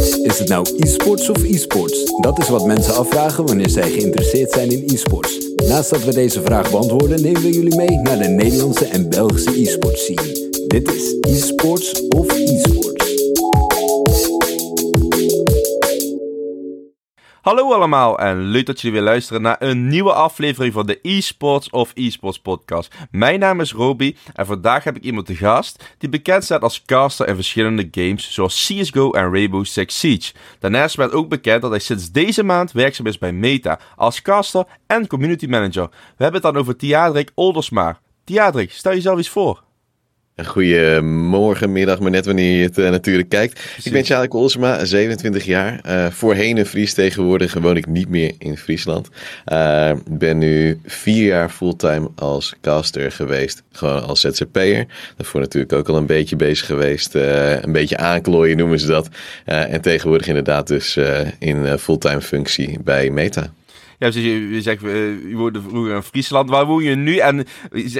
Is het nou e-sports of e-sports? Dat is wat mensen afvragen wanneer zij geïnteresseerd zijn in e-sports. Naast dat we deze vraag beantwoorden, nemen we jullie mee naar de Nederlandse en Belgische e-sports scene. Dit is e-sports of e-sports. Hallo allemaal en leuk dat jullie weer luisteren naar een nieuwe aflevering van de eSports of eSports podcast. Mijn naam is Roby en vandaag heb ik iemand te gast die bekend staat als caster in verschillende games zoals CSGO en Rainbow Six Siege. Daarnaast werd ook bekend dat hij sinds deze maand werkzaam is bij Meta als caster en community manager. We hebben het dan over Tiadrik Oldersma. Tiadrik, stel jezelf eens voor. Goedemorgen, middag, maar net wanneer je het uh, natuurlijk kijkt. Ik ben Charlie Olsema, 27 jaar. Uh, voorheen een Fries, tegenwoordig woon ik niet meer in Friesland. Uh, ben nu vier jaar fulltime als caster geweest, gewoon als ZZP'er. Daarvoor natuurlijk ook al een beetje bezig geweest, een beetje aanklooien noemen ze dat. en tegenwoordig inderdaad dus in fulltime functie bij Meta. Ja, je, je zegt, je woonde vroeger in Friesland. Waar woon je nu? En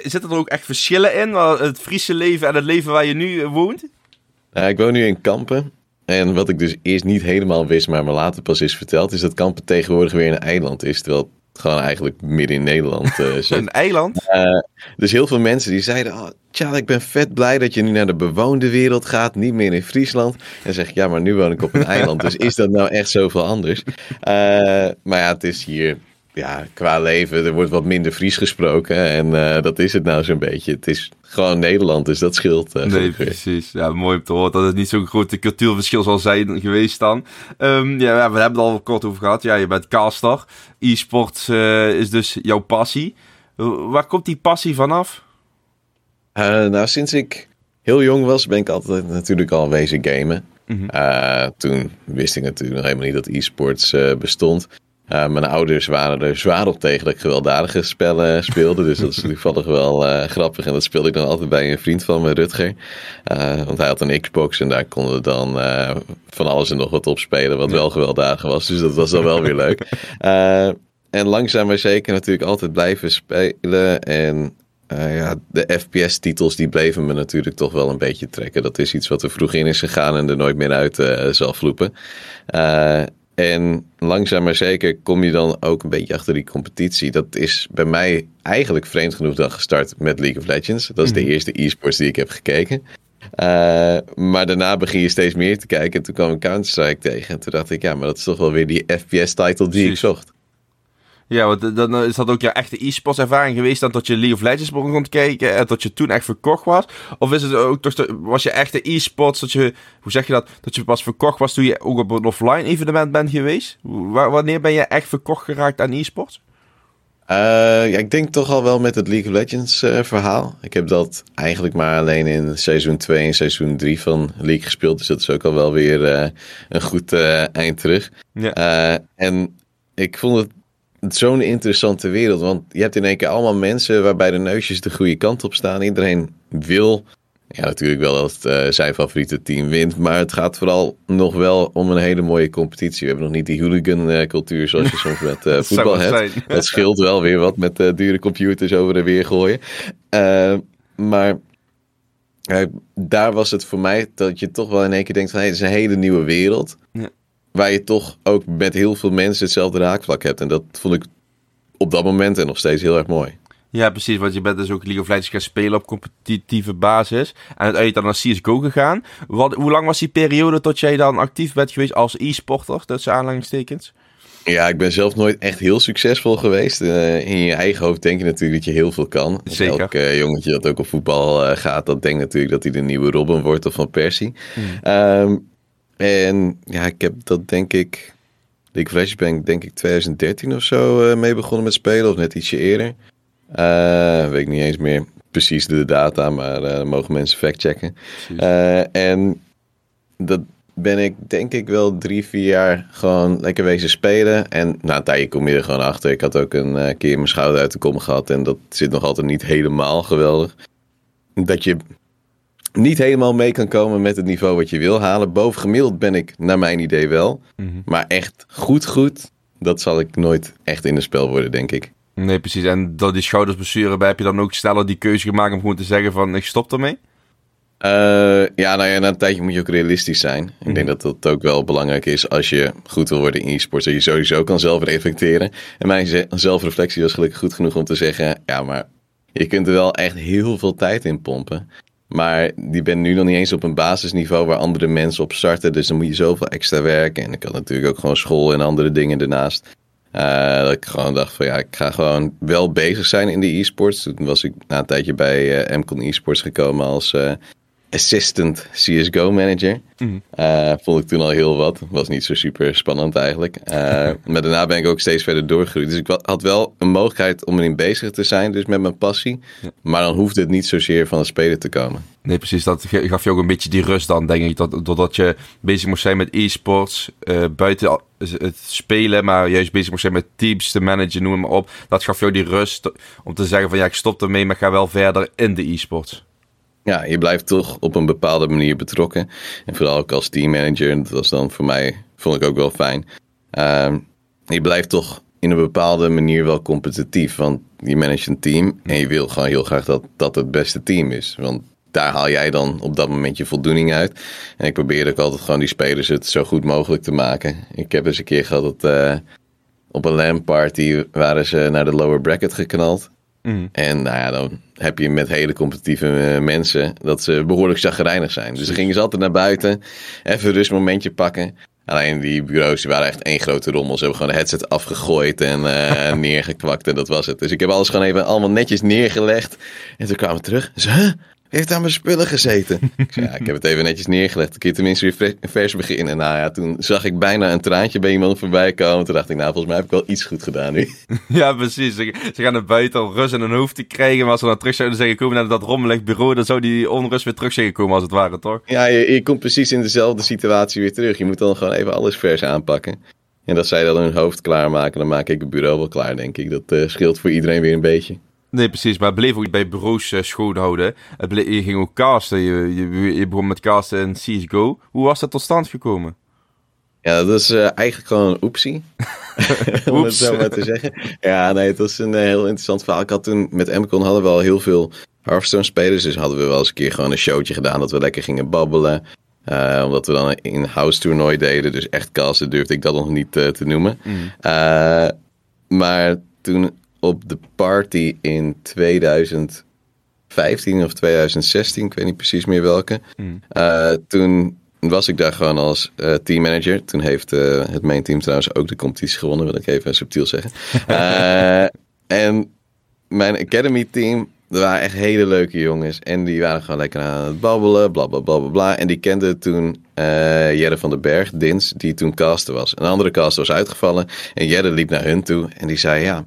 zitten er ook echt verschillen in? Het Friese leven en het leven waar je nu woont? Nou, ik woon nu in Kampen. En wat ik dus eerst niet helemaal wist, maar me later pas is verteld, is dat Kampen tegenwoordig weer een eiland is. Terwijl gewoon eigenlijk midden in Nederland zit. een eiland? Uh, dus heel veel mensen die zeiden, oh, tja, ik ben vet blij dat je nu naar de bewoonde wereld gaat, niet meer in Friesland. En zeg ik, ja, maar nu woon ik op een eiland, dus is dat nou echt zoveel anders? Uh, maar ja, het is hier, ja, qua leven, er wordt wat minder Fries gesproken en dat is het nou zo'n beetje. Het is gewoon Nederland, dus dat scheelt. Uh, nee, precies. Ja, mooi om te horen dat het niet zo'n grote cultuurverschil zal zijn geweest dan. Um, ja, we hebben het al kort over gehad. Ja, je bent caster. E-sport uh, is dus jouw passie. Waar komt die passie vanaf? Uh, nou, sinds ik heel jong was, ben ik altijd natuurlijk al wezen gamen. Mm -hmm. toen wist ik natuurlijk nog helemaal niet dat e-sports bestond. Uh, mijn ouders waren er zwaar op tegen dat ik gewelddadige spellen speelde. Dus dat is toevallig wel uh, grappig. En dat speelde ik dan altijd bij een vriend van me, Rutger. Uh, want hij had een Xbox en daar konden we dan van alles en nog wat op spelen. Wat wel gewelddadig was. Dus dat was dan wel weer leuk. en langzaam maar zeker natuurlijk altijd blijven spelen. En ja, de FPS-titels die bleven me natuurlijk toch wel een beetje trekken. Dat is iets wat er vroeg in is gegaan en er nooit meer uit zal vloepen. En langzaam maar zeker kom je dan ook een beetje achter die competitie. Dat is bij mij eigenlijk vreemd genoeg dan gestart met League of Legends. Dat is de Mhm. eerste e-sports die ik heb gekeken. Uh, maar daarna begin je steeds meer te kijken. En toen kwam ik Counter-Strike tegen. En toen dacht ik, ja, maar dat is toch wel weer die FPS-title die Precies. ik zocht. Ja, want dan is dat ook jouw echte e-sports ervaring geweest dan tot je League of Legends begon te kijken en tot je toen echt verkocht was? Of is het ook toch, was je echte e-sports dat je, hoe zeg je dat, dat je pas verkocht was toen je ook op een offline evenement bent geweest? Wa- wanneer ben je echt verkocht geraakt aan e-sports? Uh, ja, ik denk toch al wel met het League of Legends uh, verhaal. Ik heb dat eigenlijk maar alleen in seizoen 2 en seizoen 3 van League gespeeld. Dus dat is ook al wel weer uh, een goed eind terug. Ja. en ik vond het zo'n interessante wereld. Want je hebt in één keer allemaal mensen waarbij de neusjes de goede kant op staan. Iedereen wil, ja natuurlijk wel dat uh, zijn favoriete team wint. Maar het gaat vooral nog wel om een hele mooie competitie. We hebben nog niet die hooligan uh, cultuur zoals je soms met uh, voetbal hebt. Het scheelt wel weer wat met uh, dure computers over en weer gooien. Maar daar was het voor mij dat je toch wel in één keer denkt van... Hey, het is een hele nieuwe wereld. Ja waar je toch ook met heel veel mensen hetzelfde raakvlak hebt. En dat vond ik op dat moment en nog steeds heel erg mooi. Ja, precies, want je bent dus ook League of Legends gaan spelen op competitieve basis. En uiteindelijk dan naar CSGO gegaan. Wat, hoe lang was die periode tot jij dan actief bent geweest als e-sporter, tussen aanhalingstekens? Ja, ik ben zelf nooit echt heel succesvol geweest. Uh, in je eigen hoofd denk je natuurlijk dat je heel veel kan. Zeker. Elk uh, jongetje dat ook op voetbal uh, gaat, dat denkt natuurlijk dat hij de nieuwe Robin wordt of van Persie. Mm. Um, en ja, ik heb dat denk ik. Ik denk ik 2013 of zo uh, mee begonnen met spelen, of net ietsje eerder. Uh, weet ik niet eens meer precies de data, maar uh, mogen mensen factchecken. en dat ben ik denk ik wel drie, vier jaar gewoon lekker wezen spelen. En na een tijdje kom je er gewoon achter. Ik had ook een keer mijn schouder uit de kom gehad en dat zit nog altijd niet helemaal geweldig. Dat je niet helemaal mee kan komen met het niveau wat je wil halen. Bovengemiddeld ben ik, naar mijn idee wel. Mhm. Mm -hmm. Maar echt goed, goed, dat zal ik nooit echt in een spel worden, denk ik. Nee, precies. En door die schoudersblessure heb je dan ook sneller die keuze gemaakt om gewoon te zeggen van ik stop ermee? Uh, ja, nou ja, na een tijdje moet je ook realistisch zijn. Ik denk mhm. dat dat ook wel belangrijk is als je goed wil worden in e-sports. Dat je sowieso kan zelf reflecteren. En mijn zelfreflectie was gelukkig goed genoeg om te zeggen... ja, maar je kunt er wel echt heel veel tijd in pompen. Maar die ben nu nog niet eens op een basisniveau waar andere mensen op starten. Dus dan moet je zoveel extra werken. En ik had natuurlijk ook gewoon school en andere dingen ernaast. Uh, dat ik gewoon dacht van ja, ik ga gewoon wel bezig zijn in de e-sports. Toen was ik na een tijdje bij uh, MCON e-sports gekomen als uh, assistant CSGO manager. Mm. vond ik toen al heel wat. Was niet zo super spannend eigenlijk. maar daarna ben ik ook steeds verder doorgegroeid. Dus ik had wel een mogelijkheid om erin bezig te zijn, dus met mijn passie. Maar dan hoefde het niet zozeer van het spelen te komen. Nee, precies. Dat gaf je ook een beetje die rust dan, denk ik. Dat, doordat je bezig moest zijn met e-sports, buiten het spelen, maar juist bezig moest zijn met teams te managen, noem maar op. Dat gaf jou die rust om te zeggen van ja, ik stop ermee, maar ga wel verder in de e-sports. Ja, je blijft toch op een bepaalde manier betrokken. En vooral ook als teammanager, dat was dan voor mij, vond ik ook wel fijn. Uh, je blijft toch in een bepaalde manier wel competitief. Want je managt een team en je wil gewoon heel graag dat dat het beste team is. Want daar haal jij dan op dat moment je voldoening uit. En ik probeer ook altijd gewoon die spelers het zo goed mogelijk te maken. Ik heb eens een keer gehad dat uh, op een LAN party waren ze naar de lower bracket geknald. Mm. En nou ja, dan heb je met hele competitieve eh, mensen dat ze behoorlijk chagrijnig zijn. Dus dan gingen ze altijd naar buiten, even een rustmomentje pakken. Alleen die bureaus die waren echt één grote rommel. Ze hebben gewoon de headset afgegooid en uh, neergekwakt en dat was het. Dus ik heb alles gewoon even allemaal netjes neergelegd. En toen kwamen we terug. Ze, heeft aan mijn spullen gezeten. ik, ja, ik heb het even netjes neergelegd. Ik keer tenminste weer vers beginnen. En nou ja, toen zag ik bijna een traantje bij iemand voorbij komen. Toen dacht ik, nou, volgens mij heb ik wel iets goed gedaan nu. ja, precies. Ze, gaan naar buiten om rust in hun hoofd te krijgen. Maar als ze dan terug zouden zeggen komen naar dat rommelig bureau, dan zou die onrust weer terug zeggen komen als het ware, toch? Ja, je, je komt precies in dezelfde situatie weer terug. Je moet dan gewoon even alles vers aanpakken. En dat zij dan hun hoofd klaarmaken, dan maak ik het bureau wel klaar, denk ik. Dat uh, scheelt voor iedereen weer een beetje. Nee, precies. Maar het bleef ook bij bureaus uh, schoonhouden. Het bleef, je ging ook casten. Je, je, je, begon met casten in CSGO. Hoe was dat tot stand gekomen? Ja, dat is uh, eigenlijk gewoon een oepsie. Om het zo maar te zeggen. Ja, nee, het was een uh, heel interessant verhaal. Ik had toen met Emcon hadden we al heel veel Hearthstone spelers. Dus hadden we wel eens een keer gewoon een showtje gedaan dat we lekker gingen babbelen. Uh, omdat we dan een in-house toernooi deden. Dus echt casten durfde ik dat nog niet te noemen. Mm. maar toen op de party in 2015 of 2016, ik weet niet precies meer welke. Hmm. Uh, toen was ik daar gewoon als uh, teammanager. Toen heeft uh, het main team trouwens ook de competitie gewonnen, wil ik even subtiel zeggen. en mijn academy team, er waren echt hele leuke jongens. En die waren gewoon lekker aan het babbelen, bla bla bla bla. bla. En die kenden toen Jerre van den Berg, Dins, die toen caster was. Een andere caster was uitgevallen. En Jerre liep naar hun toe en die zei: Ja,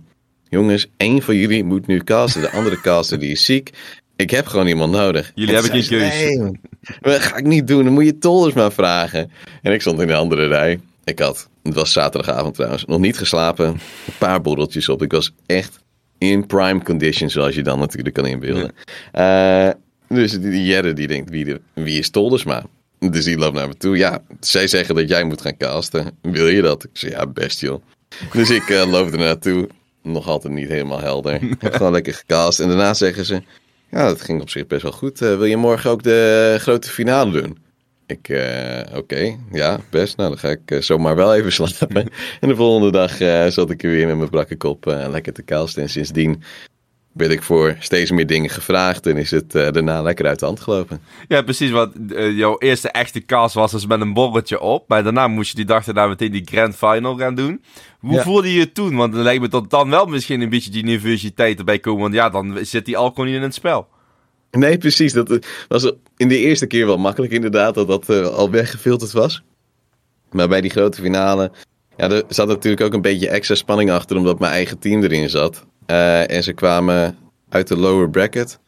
jongens, één van jullie moet nu casten. De andere caster die is ziek. Ik heb gewoon iemand nodig. Jullie hebben geen keuze. Nee, dat ga ik niet doen. Dan moet je Tollers maar vragen. En ik stond in de andere rij. Ik had, het was zaterdagavond trouwens, nog niet geslapen. Een paar borreltjes op. Ik was echt in prime condition, zoals je dan natuurlijk kan inbeelden. Uh, dus die Jerre die denkt, wie, de, wie is Toldersma? Dus die loopt naar me toe. Ja, zij zeggen dat jij moet gaan casten. Wil je dat? Ik zei, ja, best joh. Dus ik uh, loop er naartoe nog altijd niet helemaal helder. Ik heb gewoon lekker gecast. En daarna zeggen ze, ja, dat ging op zich best wel goed. Uh, wil je morgen ook de grote finale doen? Ik, uh, oké, ja, best. Nou, dan ga ik uh, zomaar wel even slapen. en de volgende dag zat ik er weer met mijn brakke kop lekker te casten. En sindsdien ben ik voor steeds meer dingen gevraagd en is het uh, daarna lekker uit de hand gelopen. Ja, precies. Want uh, jouw eerste echte cast was dus met een borreltje op. Maar daarna moest je die dag daarna meteen die grand final gaan doen. Hoe voelde je je toen? Want het lijkt me dat dan wel misschien een beetje die nervositeit erbij komen. Want ja, dan zit die alcohol niet in het spel. Nee, precies. Dat was in de eerste keer wel makkelijk inderdaad, dat dat uh, al weggefilterd was. Maar bij die grote finale, ja, er zat natuurlijk ook een beetje extra spanning achter, omdat mijn eigen team erin zat. Uh, en ze kwamen uit de lower bracket.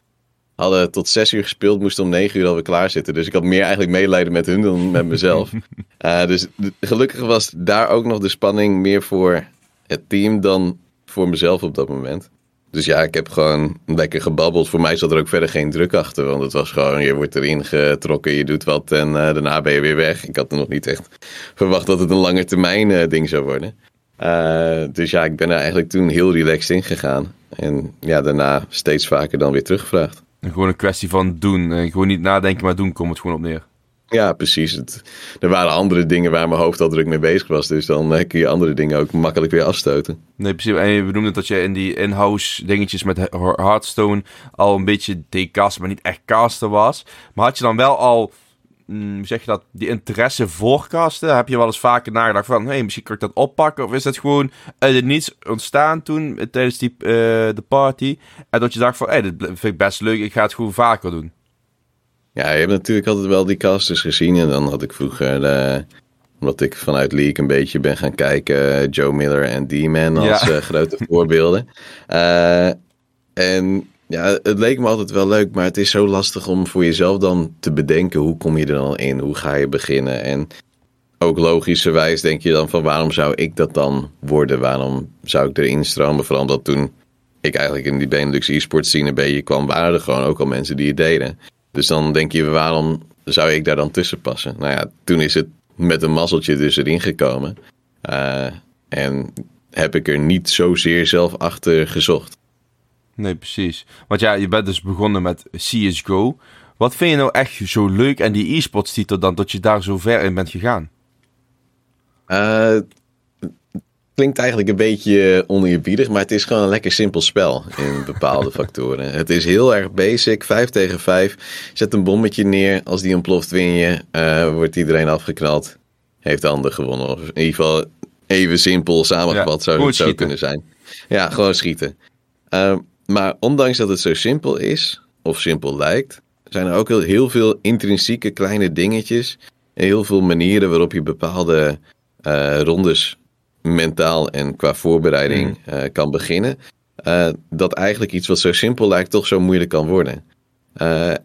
Hadden tot zes uur gespeeld, moesten om negen uur alweer klaar zitten. Dus ik had meer eigenlijk medelijden met hun dan met mezelf. uh, dus gelukkig was daar ook nog de spanning meer voor het team dan voor mezelf op dat moment. Dus ja, ik heb gewoon lekker gebabbeld. Voor mij zat er ook verder geen druk achter. Want het was gewoon, je wordt erin getrokken, je doet wat en uh, daarna ben je weer weg. Ik had er nog niet echt verwacht dat het een lange termijn uh, ding zou worden. Uh, dus ja, ik ben er eigenlijk toen heel relaxed in gegaan. En ja, daarna steeds vaker dan weer teruggevraagd. Gewoon een kwestie van doen. En gewoon niet nadenken, maar doen komt het gewoon op neer. Ja, precies. Het, er waren andere dingen waar mijn hoofd al druk mee bezig was. Dus dan eh, kun je andere dingen ook makkelijk weer afstoten. Nee, precies. En je benoemde dat je in die in-house dingetjes met Hearthstone al een beetje decast, maar niet echt caster was. Maar had je dan wel al, hoe zeg je dat, die interesse voor casten? Heb je wel eens vaker nagedacht van, hé, hey, misschien kan ik dat oppakken? Of is dat gewoon uit het niets ontstaan toen, eh, tijdens die, uh, de party? En dat je dacht van, hé, hey, dit vind ik best leuk, ik ga het gewoon vaker doen. Ja, je hebt natuurlijk altijd wel die casters gezien. En dan had ik vroeger, omdat ik vanuit League een beetje ben gaan kijken, Joe Miller en D-Man als eh, grote voorbeelden. Uh, en ja, het leek me altijd wel leuk, maar het is zo lastig om voor jezelf dan te bedenken hoe kom je er dan in, hoe ga je beginnen. En ook logischerwijs denk je dan van waarom zou ik dat dan worden, waarom zou ik erin stromen, vooral omdat toen ik eigenlijk in die Benelux e-sport scene beetje kwam, waren er gewoon ook al mensen die het deden. Dus dan denk je, waarom zou ik daar dan tussen passen? Nou ja, toen is het met een mazzeltje dus erin gekomen. Uh, en heb ik er niet zozeer zelf achter gezocht. Nee, precies. Want ja, je bent dus begonnen met CSGO. Wat vind je nou echt zo leuk aan die e-sports titel dan dat je daar zo ver in bent gegaan? Uh, klinkt eigenlijk een beetje oneerbiedig, maar het is gewoon een lekker simpel spel in bepaalde factoren. Het is heel erg basic, 5 tegen 5. Zet een bommetje neer, als die ontploft win je, uh, wordt iedereen afgeknald. Heeft de ander gewonnen. Of in ieder geval even simpel samengevat zou het zo kunnen zijn. Ja, gewoon schieten. Uh, maar ondanks dat het zo simpel is, of simpel lijkt, zijn er ook heel, veel intrinsieke kleine dingetjes. En heel veel manieren waarop je bepaalde uh, rondes mentaal en qua voorbereiding uh, kan beginnen. Uh, dat eigenlijk iets wat zo simpel lijkt toch zo moeilijk kan worden.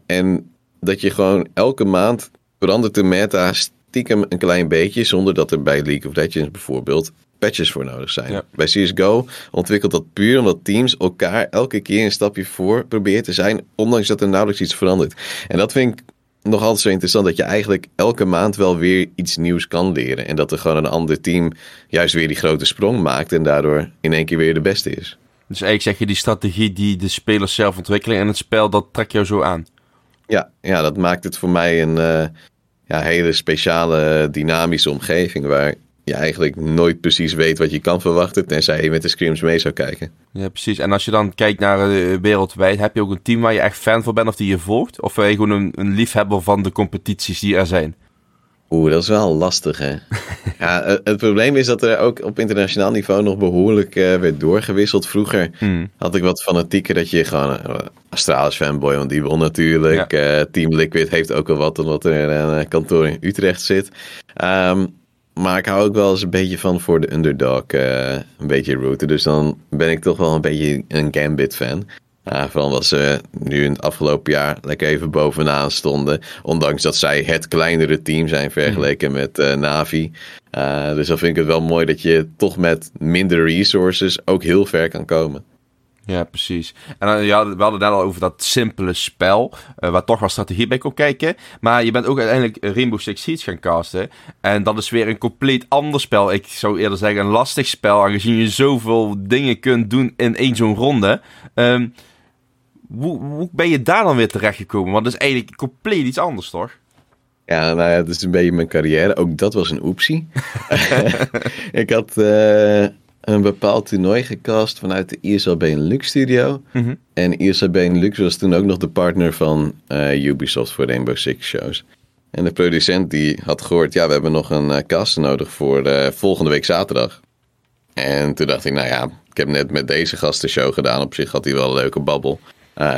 En dat je gewoon elke maand verandert de meta stiekem een klein beetje, zonder dat er bij League of Legends bijvoorbeeld patches voor nodig zijn. Ja. Bij CSGO ontwikkelt dat puur omdat teams elkaar elke keer een stapje voor proberen te zijn, ondanks dat er nauwelijks iets verandert. En dat vind ik nog altijd zo interessant dat je eigenlijk elke maand wel weer iets nieuws kan leren. En dat er gewoon een ander team juist weer die grote sprong maakt en daardoor in één keer weer de beste is. Dus eigenlijk zeg je die strategie die de spelers zelf ontwikkelen en het spel, dat trekt jou zo aan? Ja, ja dat maakt het voor mij een uh, ja, hele speciale dynamische omgeving waar je eigenlijk nooit precies weet wat je kan verwachten, tenzij je met de scrims mee zou kijken. Ja, precies. En als je dan kijkt naar uh, wereldwijd, heb je ook een team waar je echt fan van bent of die je volgt? Of ben je gewoon een, een liefhebber van de competities die er zijn? Oeh, dat is wel lastig, hè? ja, het, probleem is dat er ook op internationaal niveau nog behoorlijk uh, werd doorgewisseld. Vroeger hmm. had ik wat fanatieker dat je gewoon uh, Astralis fanboy, want die won natuurlijk. Ja. Team Liquid heeft ook al wat, omdat er een kantoor in Utrecht zit. Um, maar ik hou ook wel eens een beetje van voor de underdog uh, een beetje route. Dus dan ben ik toch wel een beetje een Gambit fan. Uh, vooral omdat ze nu in het afgelopen jaar lekker even bovenaan stonden. Ondanks dat zij het kleinere team zijn vergeleken mhm. met uh, Navi. Uh, dus dan vind ik het wel mooi dat je toch met minder resources ook heel ver kan komen. Ja, precies. En dan, ja, we hadden het net al over dat simpele spel, uh, waar toch wel strategie bij kon kijken. Maar je bent ook uiteindelijk Rainbow Six Siege gaan casten. En dat is weer een compleet ander spel. Ik zou eerder zeggen een lastig spel, aangezien je zoveel dingen kunt doen in één zo'n ronde. Um, hoe, hoe ben je daar dan weer terechtgekomen? Want dat is eigenlijk compleet iets anders, toch? Ja, nou ja, dat is een beetje mijn carrière. Ook dat was een oepsie. ik had... Uh een bepaald toernooi gecast vanuit de ISL Benelux studio. Mm En ISL Benelux was toen ook nog de partner van uh, Ubisoft voor Rainbow Six shows. En de producent die had gehoord, ja, we hebben nog een uh, cast nodig voor uh, volgende week zaterdag. En toen dacht ik, nou ja, ik heb net met deze gast de show gedaan. Op zich had hij wel een leuke babbel.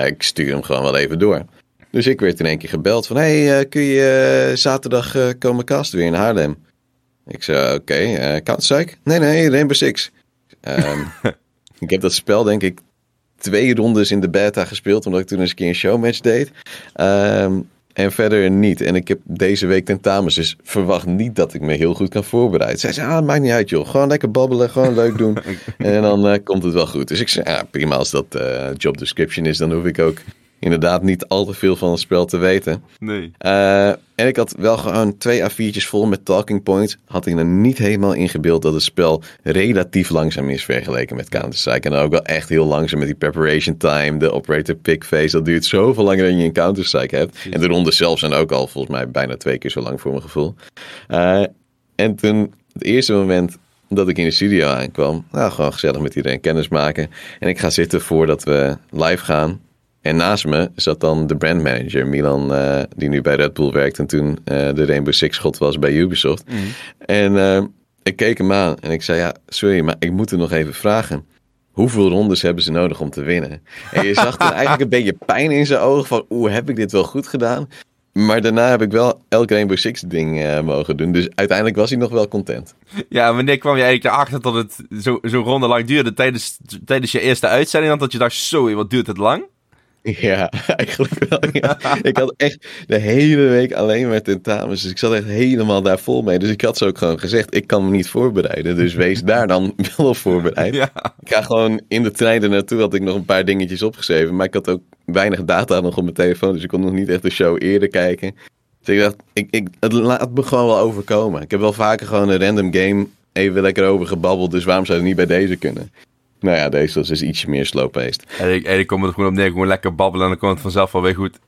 ik stuur hem gewoon wel even door. Dus ik werd in één keer gebeld van, hey, kun je zaterdag komen casten weer in Haarlem? Ik zei, oké, okay, uh, Counter-Strike? Nee, nee, Rainbow Six. Um, ik heb dat spel denk ik twee rondes in de beta gespeeld, omdat ik toen eens een keer een showmatch deed. Um, en verder niet. En ik heb deze week tentamens, dus verwacht niet dat ik me heel goed kan voorbereiden. Zij zei, ah, maakt niet uit joh. Gewoon lekker babbelen, gewoon leuk doen. en dan uh, komt het wel goed. Dus ik zei, ja, prima als dat uh, job description is, dan hoef ik ook inderdaad niet al te veel van het spel te weten. Nee. Uh, en ik had wel gewoon twee A4'tjes vol met talking points. Had ik er niet helemaal ingebeeld dat het spel relatief langzaam is vergeleken met Counter-Strike. En dan ook wel echt heel langzaam met die preparation time, de operator pick phase. Dat duurt zoveel langer dan je in Counter-Strike hebt. En de rondes zelf zijn ook al volgens mij bijna twee keer zo lang voor mijn gevoel. Uh, en toen, het eerste moment dat ik in de studio aankwam, nou gewoon gezellig met iedereen kennis maken. En ik ga zitten voordat we live gaan. En naast me zat dan de brandmanager, Milan, uh, die nu bij Red Bull werkt en toen uh, de Rainbow Six schot was bij Ubisoft. Mhm. En uh, ik keek hem aan en ik zei, ja, sorry, maar ik moet er nog even vragen. Hoeveel rondes hebben ze nodig om te winnen? En je zag toen eigenlijk een beetje pijn in zijn ogen van, oeh, heb ik dit wel goed gedaan? Maar daarna heb ik wel elk Rainbow Six ding uh, mogen doen. Dus uiteindelijk was hij nog wel content. Ja, wanneer kwam je eigenlijk erachter dat het zo'n zo ronde lang duurde? Tijdens, tijdens je eerste uitzending? Dat je dacht, zo, wat duurt het lang? Ja, eigenlijk wel. Ja. ik had echt de hele week alleen maar tentamens. Dus ik zat echt helemaal daar vol mee. Dus ik had ze ook gewoon gezegd, ik kan me niet voorbereiden. Dus wees daar dan wel op voorbereid. Ja. Ik ga gewoon in de trein er naartoe, had ik nog een paar dingetjes opgeschreven. Maar ik had ook weinig data nog op mijn telefoon. Dus ik kon nog niet echt de show eerder kijken. Dus ik dacht, ik, ik, het laat me gewoon wel overkomen. Ik heb wel vaker gewoon een random game even lekker over gebabbeld. Dus waarom zou het niet bij deze kunnen? Nou ja, deze was dus ietsje meer slow-paced. En ik, en ik kom er gewoon op neer, gewoon lekker babbelen en dan komt het vanzelf wel weer goed.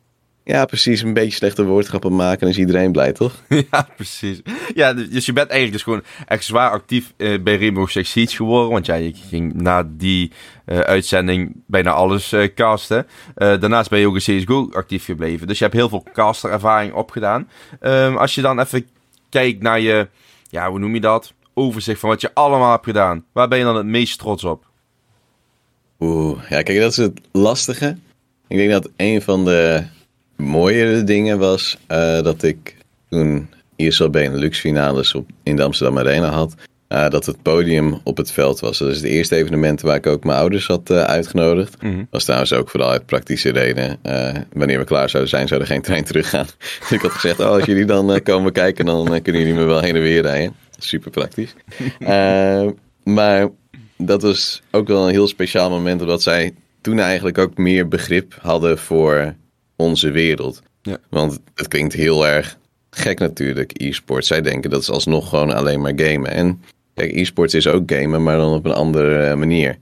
Ja, precies. Een beetje slechte woordgrappen maken en is iedereen blij, toch? ja, precies. Ja, dus je bent eigenlijk dus gewoon echt zwaar actief uh, bij Rainbow Six Siege geworden. Want ja, je ging na die uh, uitzending bijna alles uh, casten. daarnaast ben je ook in CSGO actief gebleven. Dus je hebt heel veel casterervaring opgedaan. Um, als je dan even kijkt naar je, ja, hoe noem je dat? Overzicht van wat je allemaal hebt gedaan. Waar ben je dan het meest trots op? Oeh, ja, kijk, dat is het lastige. Ik denk dat een van de mooiere dingen was uh, dat ik toen ISL Benelux finales op, in de Amsterdam Arena had. Uh, dat het podium op het veld was. Dat is het eerste evenement waar ik ook mijn ouders had uh, uitgenodigd. Mm -hmm. Was trouwens ook vooral uit praktische reden. wanneer we klaar zouden zijn, zou er geen trein teruggaan. dus ik had gezegd, oh, als jullie dan komen kijken, dan kunnen jullie me wel heen en weer rijden. Super praktisch. maar dat was ook wel een heel speciaal moment, omdat zij toen eigenlijk ook meer begrip hadden voor onze wereld. Ja. Want het klinkt heel erg gek natuurlijk, e-sport. Zij denken dat is alsnog gewoon alleen maar gamen. En kijk, e-sports is ook gamen, maar dan op een andere manier.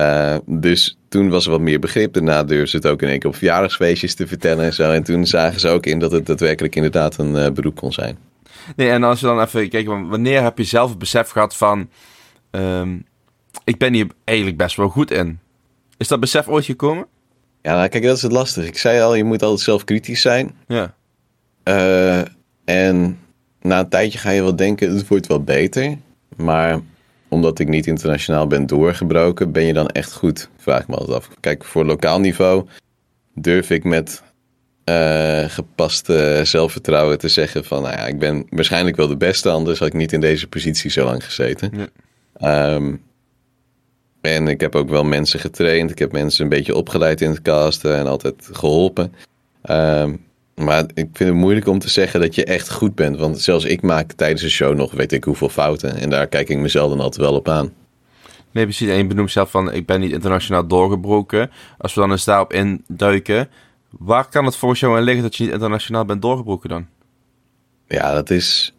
Uh, dus toen was er wat meer begrip. Daarna durfden ze het ook in één keer op verjaardagsfeestjes te vertellen en zo. En toen zagen ze ook in dat het daadwerkelijk inderdaad een uh, beroep kon zijn. Nee, en als je dan even kijkt, wanneer heb je zelf het besef gehad van... Um, ik ben hier eigenlijk best wel goed in. Is dat besef ooit gekomen? Ja, nou, kijk, dat is het lastig. Ik zei al, je moet altijd zelf kritisch zijn. Ja. Uh, en na een tijdje ga je wel denken, het wordt wel beter. Maar omdat ik niet internationaal ben doorgebroken, ben je dan echt goed? Vraag ik me altijd af. Kijk, voor lokaal niveau durf ik met uh, gepaste zelfvertrouwen te zeggen van, nou ja, ik ben waarschijnlijk wel de beste, anders had ik niet in deze positie zo lang gezeten. Ja. Um, en ik heb ook wel mensen getraind. Ik heb mensen een beetje opgeleid in het casten en altijd geholpen. Um, maar ik vind het moeilijk om te zeggen dat je echt goed bent. Want zelfs ik maak tijdens de show nog weet ik hoeveel fouten. En daar kijk ik mezelf dan altijd wel op aan. Nee, precies. En je benoemt zelf van, ik ben niet internationaal doorgebroken. Als we dan eens daarop induiken. Waar kan het volgens jou aan liggen dat je niet internationaal bent doorgebroken dan? Ja, dat is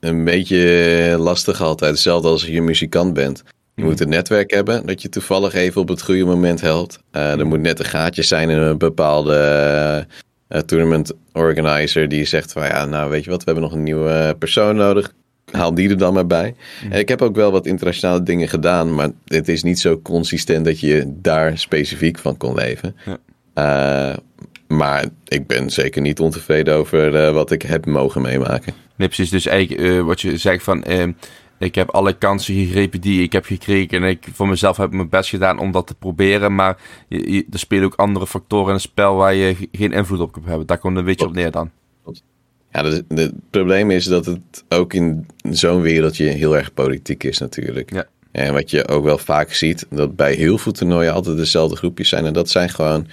een beetje lastig altijd. Hetzelfde als je muzikant bent. Je moet een netwerk hebben dat je toevallig even op het goede moment helpt. Uh, er moet net een gaatje zijn in een bepaalde uh, tournament organizer die zegt van ja, nou weet je wat, we hebben nog een nieuwe persoon nodig. Haal die er dan maar bij. En ik heb ook wel wat internationale dingen gedaan, maar het is niet zo consistent dat je daar specifiek van kon leven. Ja. Uh, maar ik ben zeker niet ontevreden over uh, wat ik heb mogen meemaken. Nee, precies. Dus eigenlijk uh, wat je zegt van... ik heb alle kansen gegrepen die ik heb gekregen. En ik voor mezelf heb mijn best gedaan om dat te proberen. Maar je, je, er spelen ook andere factoren in het spel waar je geen invloed op kunt hebben. Daar komt een beetje op neer dan. Ja, het, het probleem is dat het ook in zo'n wereldje heel erg politiek is natuurlijk. Ja. En wat je ook wel vaak ziet, dat bij heel veel toernooien altijd dezelfde groepjes zijn. En dat zijn gewoon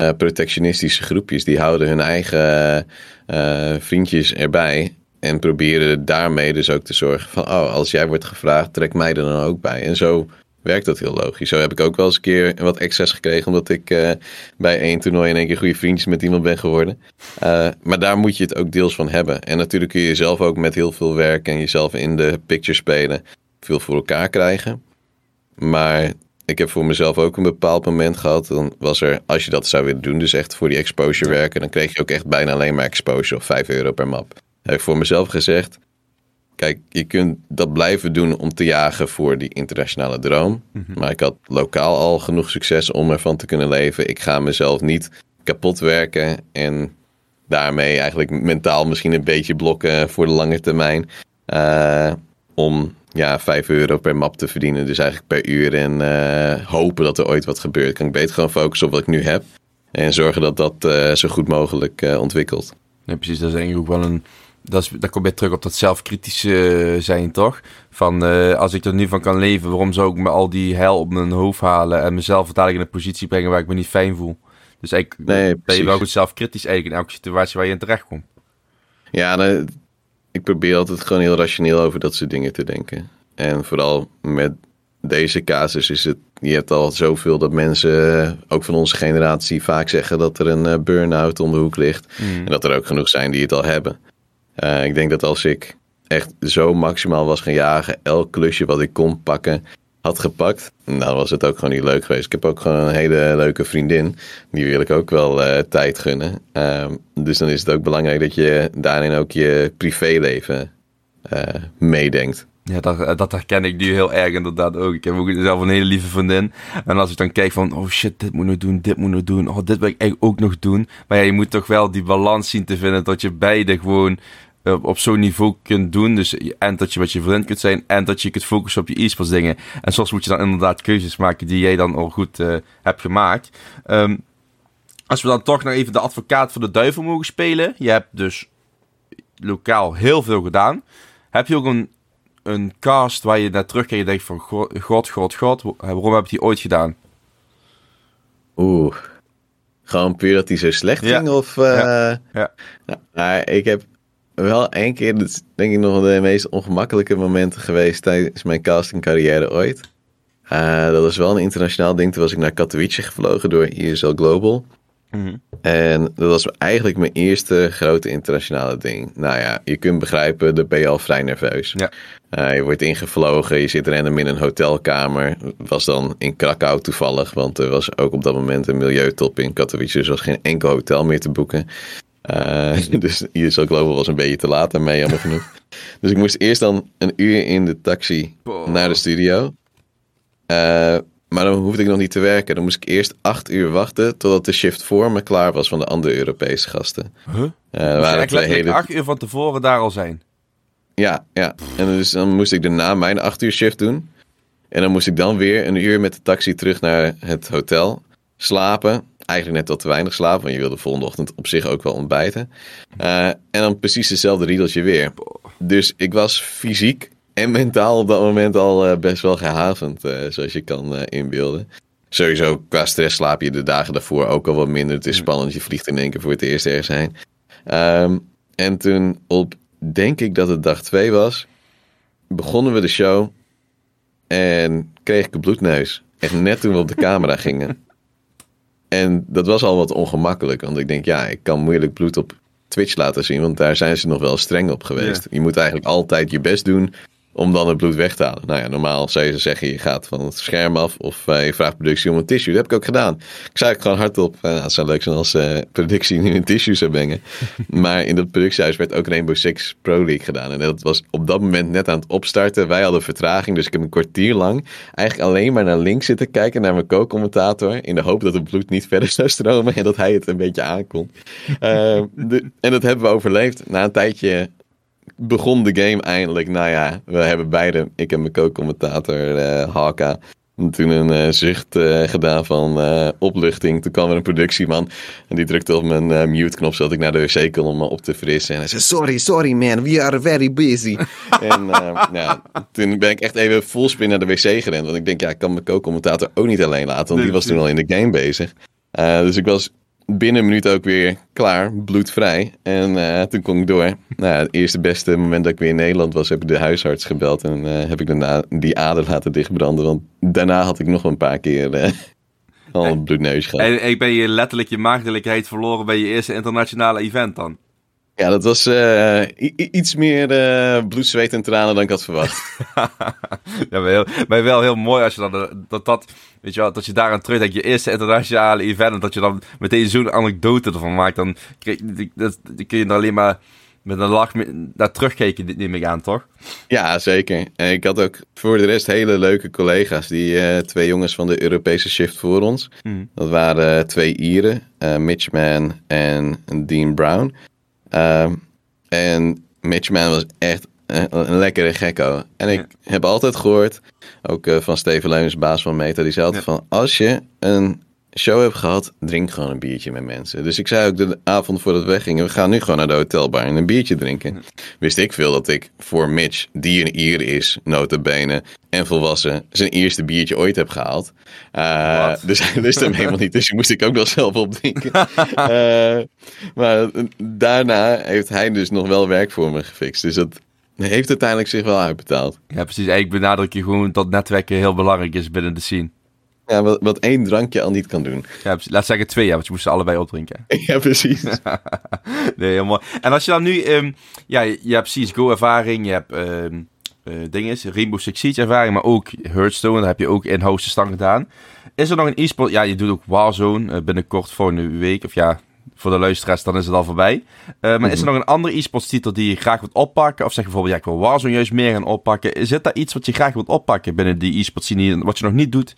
uh, protectionistische groepjes. Die houden hun eigen uh, vriendjes erbij. En proberen daarmee dus ook te zorgen van, oh, als jij wordt gevraagd, trek mij er dan ook bij. En zo werkt dat heel logisch. Zo heb ik ook wel eens een keer wat excess gekregen, omdat ik uh, bij één toernooi in één keer goede vriendjes met iemand ben geworden. Uh, maar daar moet je het ook deels van hebben. En natuurlijk kun je jezelf ook met heel veel werk en jezelf in de picture spelen veel voor elkaar krijgen. Maar ik heb voor mezelf ook een bepaald moment gehad. Dan was er, als je dat zou willen doen, dus echt voor die exposure werken, dan kreeg je ook echt bijna alleen maar exposure of 5 euro per map. Heb ik voor mezelf gezegd, Kijk, je kunt dat blijven doen om te jagen voor die internationale droom. Mhm. Maar ik had lokaal al genoeg succes om ervan te kunnen leven. Ik ga mezelf niet kapot werken en daarmee eigenlijk mentaal misschien een beetje blokken voor de lange termijn. Uh, om ja, 5 euro per map te verdienen. Dus eigenlijk per uur en uh, hopen dat er ooit wat gebeurt. Kan ik beter gewoon focussen op wat ik nu heb. En zorgen dat dat uh, zo goed mogelijk ontwikkelt. Ja, precies. Dat is eigenlijk ook wel een dat, is, dat komt weer terug op dat zelfkritische eh, zijn, toch? Van uh, als ik er nu van kan leven, waarom zou ik me al die hel op mijn hoofd halen en mezelf uiteindelijk in een positie brengen waar ik me niet fijn voel? Dus eigenlijk nee, ben je wel goed zelfkritisch eigenlijk in elke situatie waar je in terecht komt. Ja, nou, ik probeer altijd gewoon heel rationeel over dat soort dingen te denken. En vooral met deze casus is het, je hebt al zoveel dat mensen, ook van onze generatie, vaak zeggen dat er een burn-out om de hoek ligt. Mm. En dat er ook genoeg zijn die het al hebben. Uh, ik denk dat als ik echt zo maximaal was gaan jagen, elk klusje wat ik kon pakken, had gepakt, dan was het ook gewoon niet leuk geweest. Ik heb ook gewoon een hele leuke vriendin, die wil ik ook wel uh, tijd gunnen. Uh, dus dan is het ook belangrijk dat je daarin ook je privéleven uh, meedenkt. Ja, dat, dat herken ik nu heel erg inderdaad ook. Ik heb ook zelf een hele lieve vriendin. En als ik dan kijk van, oh shit, dit moet nog doen, dit moet nog doen. Oh, dit wil ik eigenlijk ook nog doen. Maar ja, je moet toch wel die balans zien te vinden dat je beide gewoon uh, op zo'n niveau kunt doen. Dus en dat je wat je vriend kunt zijn en dat je kunt focussen op je e-sports dingen. En soms moet je dan inderdaad keuzes maken die jij dan al goed uh, hebt gemaakt. Um, als we dan toch nog even de advocaat voor de duivel mogen spelen. Je hebt dus lokaal heel veel gedaan. Heb je ook een, een cast waar je naar terugkijkt en je denkt van... God, god, god, waarom heb je die ooit gedaan? Oeh. Gewoon puur dat hij zo slecht ging? Of, uh, ja. ja. Nou, ik heb wel één keer, dat is denk ik nog de meest ongemakkelijke momenten geweest tijdens mijn castingcarrière ooit. Uh, dat was wel een internationaal ding. Toen was ik naar Katowice gevlogen door ISL Global. Mhm. En dat was eigenlijk mijn eerste grote internationale ding. Nou ja, je kunt begrijpen, daar ben je al vrij nerveus. Ja. Uh, je wordt ingevlogen, je zit random in een hotelkamer. Was dan in Krakau toevallig, want er was ook op dat moment een milieutop in Katowice. Dus er was geen enkel hotel meer te boeken. Uh, dus ISL Global was een beetje te laat en mij jammer genoeg. Dus ik moest eerst dan een uur in de taxi naar de studio. Uh, maar dan hoefde ik nog niet te werken. Dan moest ik eerst acht uur wachten totdat de shift voor me klaar was van de andere Europese gasten. Huh? Uh, waren twee hele... acht uur van tevoren daar al zijn? Ja, ja. En dus dan moest ik daarna mijn acht uur shift doen. En dan moest ik dan weer een uur met de taxi terug naar het hotel. Slapen eigenlijk net wat te weinig slaap, want je wil de volgende ochtend op zich ook wel ontbijten. Uh, en dan precies hetzelfde riedeltje weer. Dus ik was fysiek en mentaal op dat moment al uh, best wel gehavend, uh, zoals je kan inbeelden. Sowieso qua stress slaap je de dagen daarvoor ook al wat minder. Het is spannend, je vliegt in één keer voor het eerst ergens heen. Um, en toen op, denk ik dat het dag twee was, begonnen we de show en kreeg ik een bloedneus. Echt net toen we op de camera gingen. En dat was al wat ongemakkelijk, want ik denk, ja, ik kan moeilijk bloed op Twitch laten zien, want daar zijn ze nog wel streng op geweest. Je moet eigenlijk altijd je best doen om dan het bloed weg te halen. Nou ja, normaal zou je zeggen, je gaat van het scherm af of uh, je vraagt productie om een tissue. Dat heb ik ook gedaan. Ik zei gewoon hardop, uh, het zou leuk zijn als uh, productie nu een tissue zou brengen. maar in dat productiehuis werd ook Rainbow Six Pro League gedaan. En dat was op dat moment net aan het opstarten. Wij hadden vertraging, dus ik heb een kwartier lang eigenlijk alleen maar naar links zitten kijken, naar mijn co-commentator. In de hoop dat het bloed niet verder zou stromen en dat hij het een beetje aankon. en dat hebben we overleefd. Na een tijdje begon de game eindelijk. Nou ja, we hebben beide, ik en mijn co-commentator uh, Haka, toen een uh, zucht uh, gedaan van uh, opluchting. Toen kwam er een productieman en die drukte op mijn mute-knop zodat ik naar de wc kon om me op te frissen. En hij zei, sorry, sorry man, we are very busy. en ja, toen ben ik echt even spin naar de wc gerend. Want ik denk, ja, ik kan mijn co-commentator ook niet alleen laten, want die was toen al in de game bezig. dus ik was binnen een minuut ook weer klaar, bloedvrij. En toen kon ik door. Nou, het eerste beste moment dat ik weer in Nederland was, heb ik de huisarts gebeld. En heb ik daarna die ader laten dichtbranden. Want daarna had ik nog een paar keer al een bloedneus gehad. En ik ben je letterlijk je maagdelijkheid verloren bij je eerste internationale event dan? Ja, dat was uh, iets meer uh, bloed, zweet en tranen dan ik had verwacht. ja, maar, heel, maar wel heel mooi als je dan eh, dat, dat, weet je wel, dat je daaraan terugdenkt, je eerste internationale event, en dat je dan meteen zo'n anekdote ervan maakt, dan, dat, dan kun je er alleen maar met een lach naar terugkijken, dit neem ik aan, toch? Ja, zeker. En ik had ook voor de rest hele leuke collega's. Die twee jongens van de Europese shift voor ons. Mm. Dat waren twee Ieren, Mitch Mann en Dean Brown. Ehm, en Mitchman was echt een, lekkere gekko. En ik heb altijd gehoord, ook uh, van Steven Leunens, baas van Meta, die zei altijd van... Als je een show hebt gehad, drink gewoon een biertje met mensen. Dus ik zei ook de avond voordat we weggingen, we gaan nu gewoon naar de hotelbar en een biertje drinken. Wist ik veel dat ik voor Mitch, die een Ier is, notabene, en volwassen, zijn eerste biertje ooit heb gehaald. Uh, dus hij wist hem helemaal niet, dus die moest ik ook nog zelf opdrinken. uh, maar daarna heeft hij dus nog wel werk voor me gefixt. Dus dat heeft uiteindelijk zich wel uitbetaald. Ja, precies. Eigenlijk benadruk je gewoon dat netwerken heel belangrijk is binnen de scene. Ja, wat, wat één drankje al niet kan doen. Ja, laat zeggen twee, ja, want je moest ze allebei opdrinken. ja, precies. nee, helemaal. En als je dan nu, um, ja, je hebt CSGO-ervaring, je hebt um, uh, dingen, Rainbow Six Siege-ervaring, maar ook Hearthstone, daar heb je ook in-house stand gedaan. Is er nog een e-sport, ja, je doet ook Warzone uh, binnenkort voor een week, of ja, voor de luisteraars, dan is het al voorbij. Uh, maar is er mhm. nog een andere e-sports titel die je graag wilt oppakken? Of zeg je bijvoorbeeld, ja, ik wil Warzone juist meer gaan oppakken. Is dit daar iets wat je graag wilt oppakken binnen die e-sports scene, wat je nog niet doet?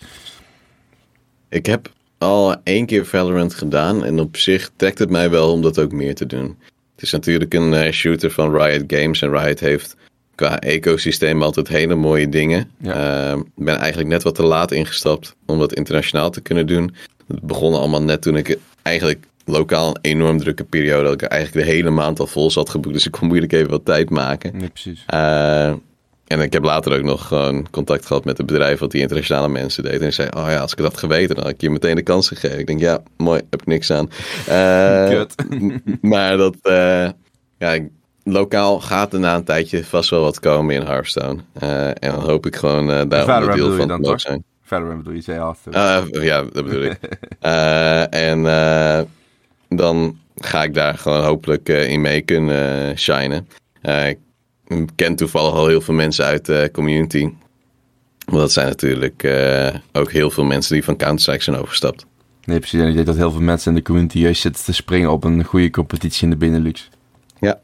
Ik heb al één keer Valorant gedaan en op zich trekt het mij wel om dat ook meer te doen. Het is natuurlijk een uh, shooter van Riot Games en Riot heeft qua ecosysteem altijd hele mooie dingen. Ja. Uh, ben eigenlijk net wat te laat ingestapt om dat internationaal te kunnen doen. Het begon allemaal net toen ik eigenlijk lokaal een enorm drukke periode. Dat ik eigenlijk de hele maand al vol zat geboekt. Dus ik kon moeilijk even wat tijd maken. Nee, precies. Uh, en ik heb later ook nog gewoon contact gehad met het bedrijf wat die internationale mensen deed. En ik zei, oh ja, als ik dat geweten, dan had ik je meteen de kans gegeven. Ik denk, ja, mooi, heb ik niks aan. Uh, maar dat, uh, ja, lokaal gaat er na een tijdje vast wel wat komen in Hearthstone. Uh, en dan hoop ik gewoon daar een deel van te zijn. Verder bedoel je, zei ja, dat bedoel ik. en dan ga ik daar gewoon hopelijk in mee kunnen shinen. ik ken toevallig al heel veel mensen uit de community. Want dat zijn natuurlijk uh, ook heel veel mensen die van Counter-Strike zijn overgestapt. Nee, precies. En ik denk dat heel veel mensen in de community juist zitten te springen op een goede competitie in de Benelux. Ja.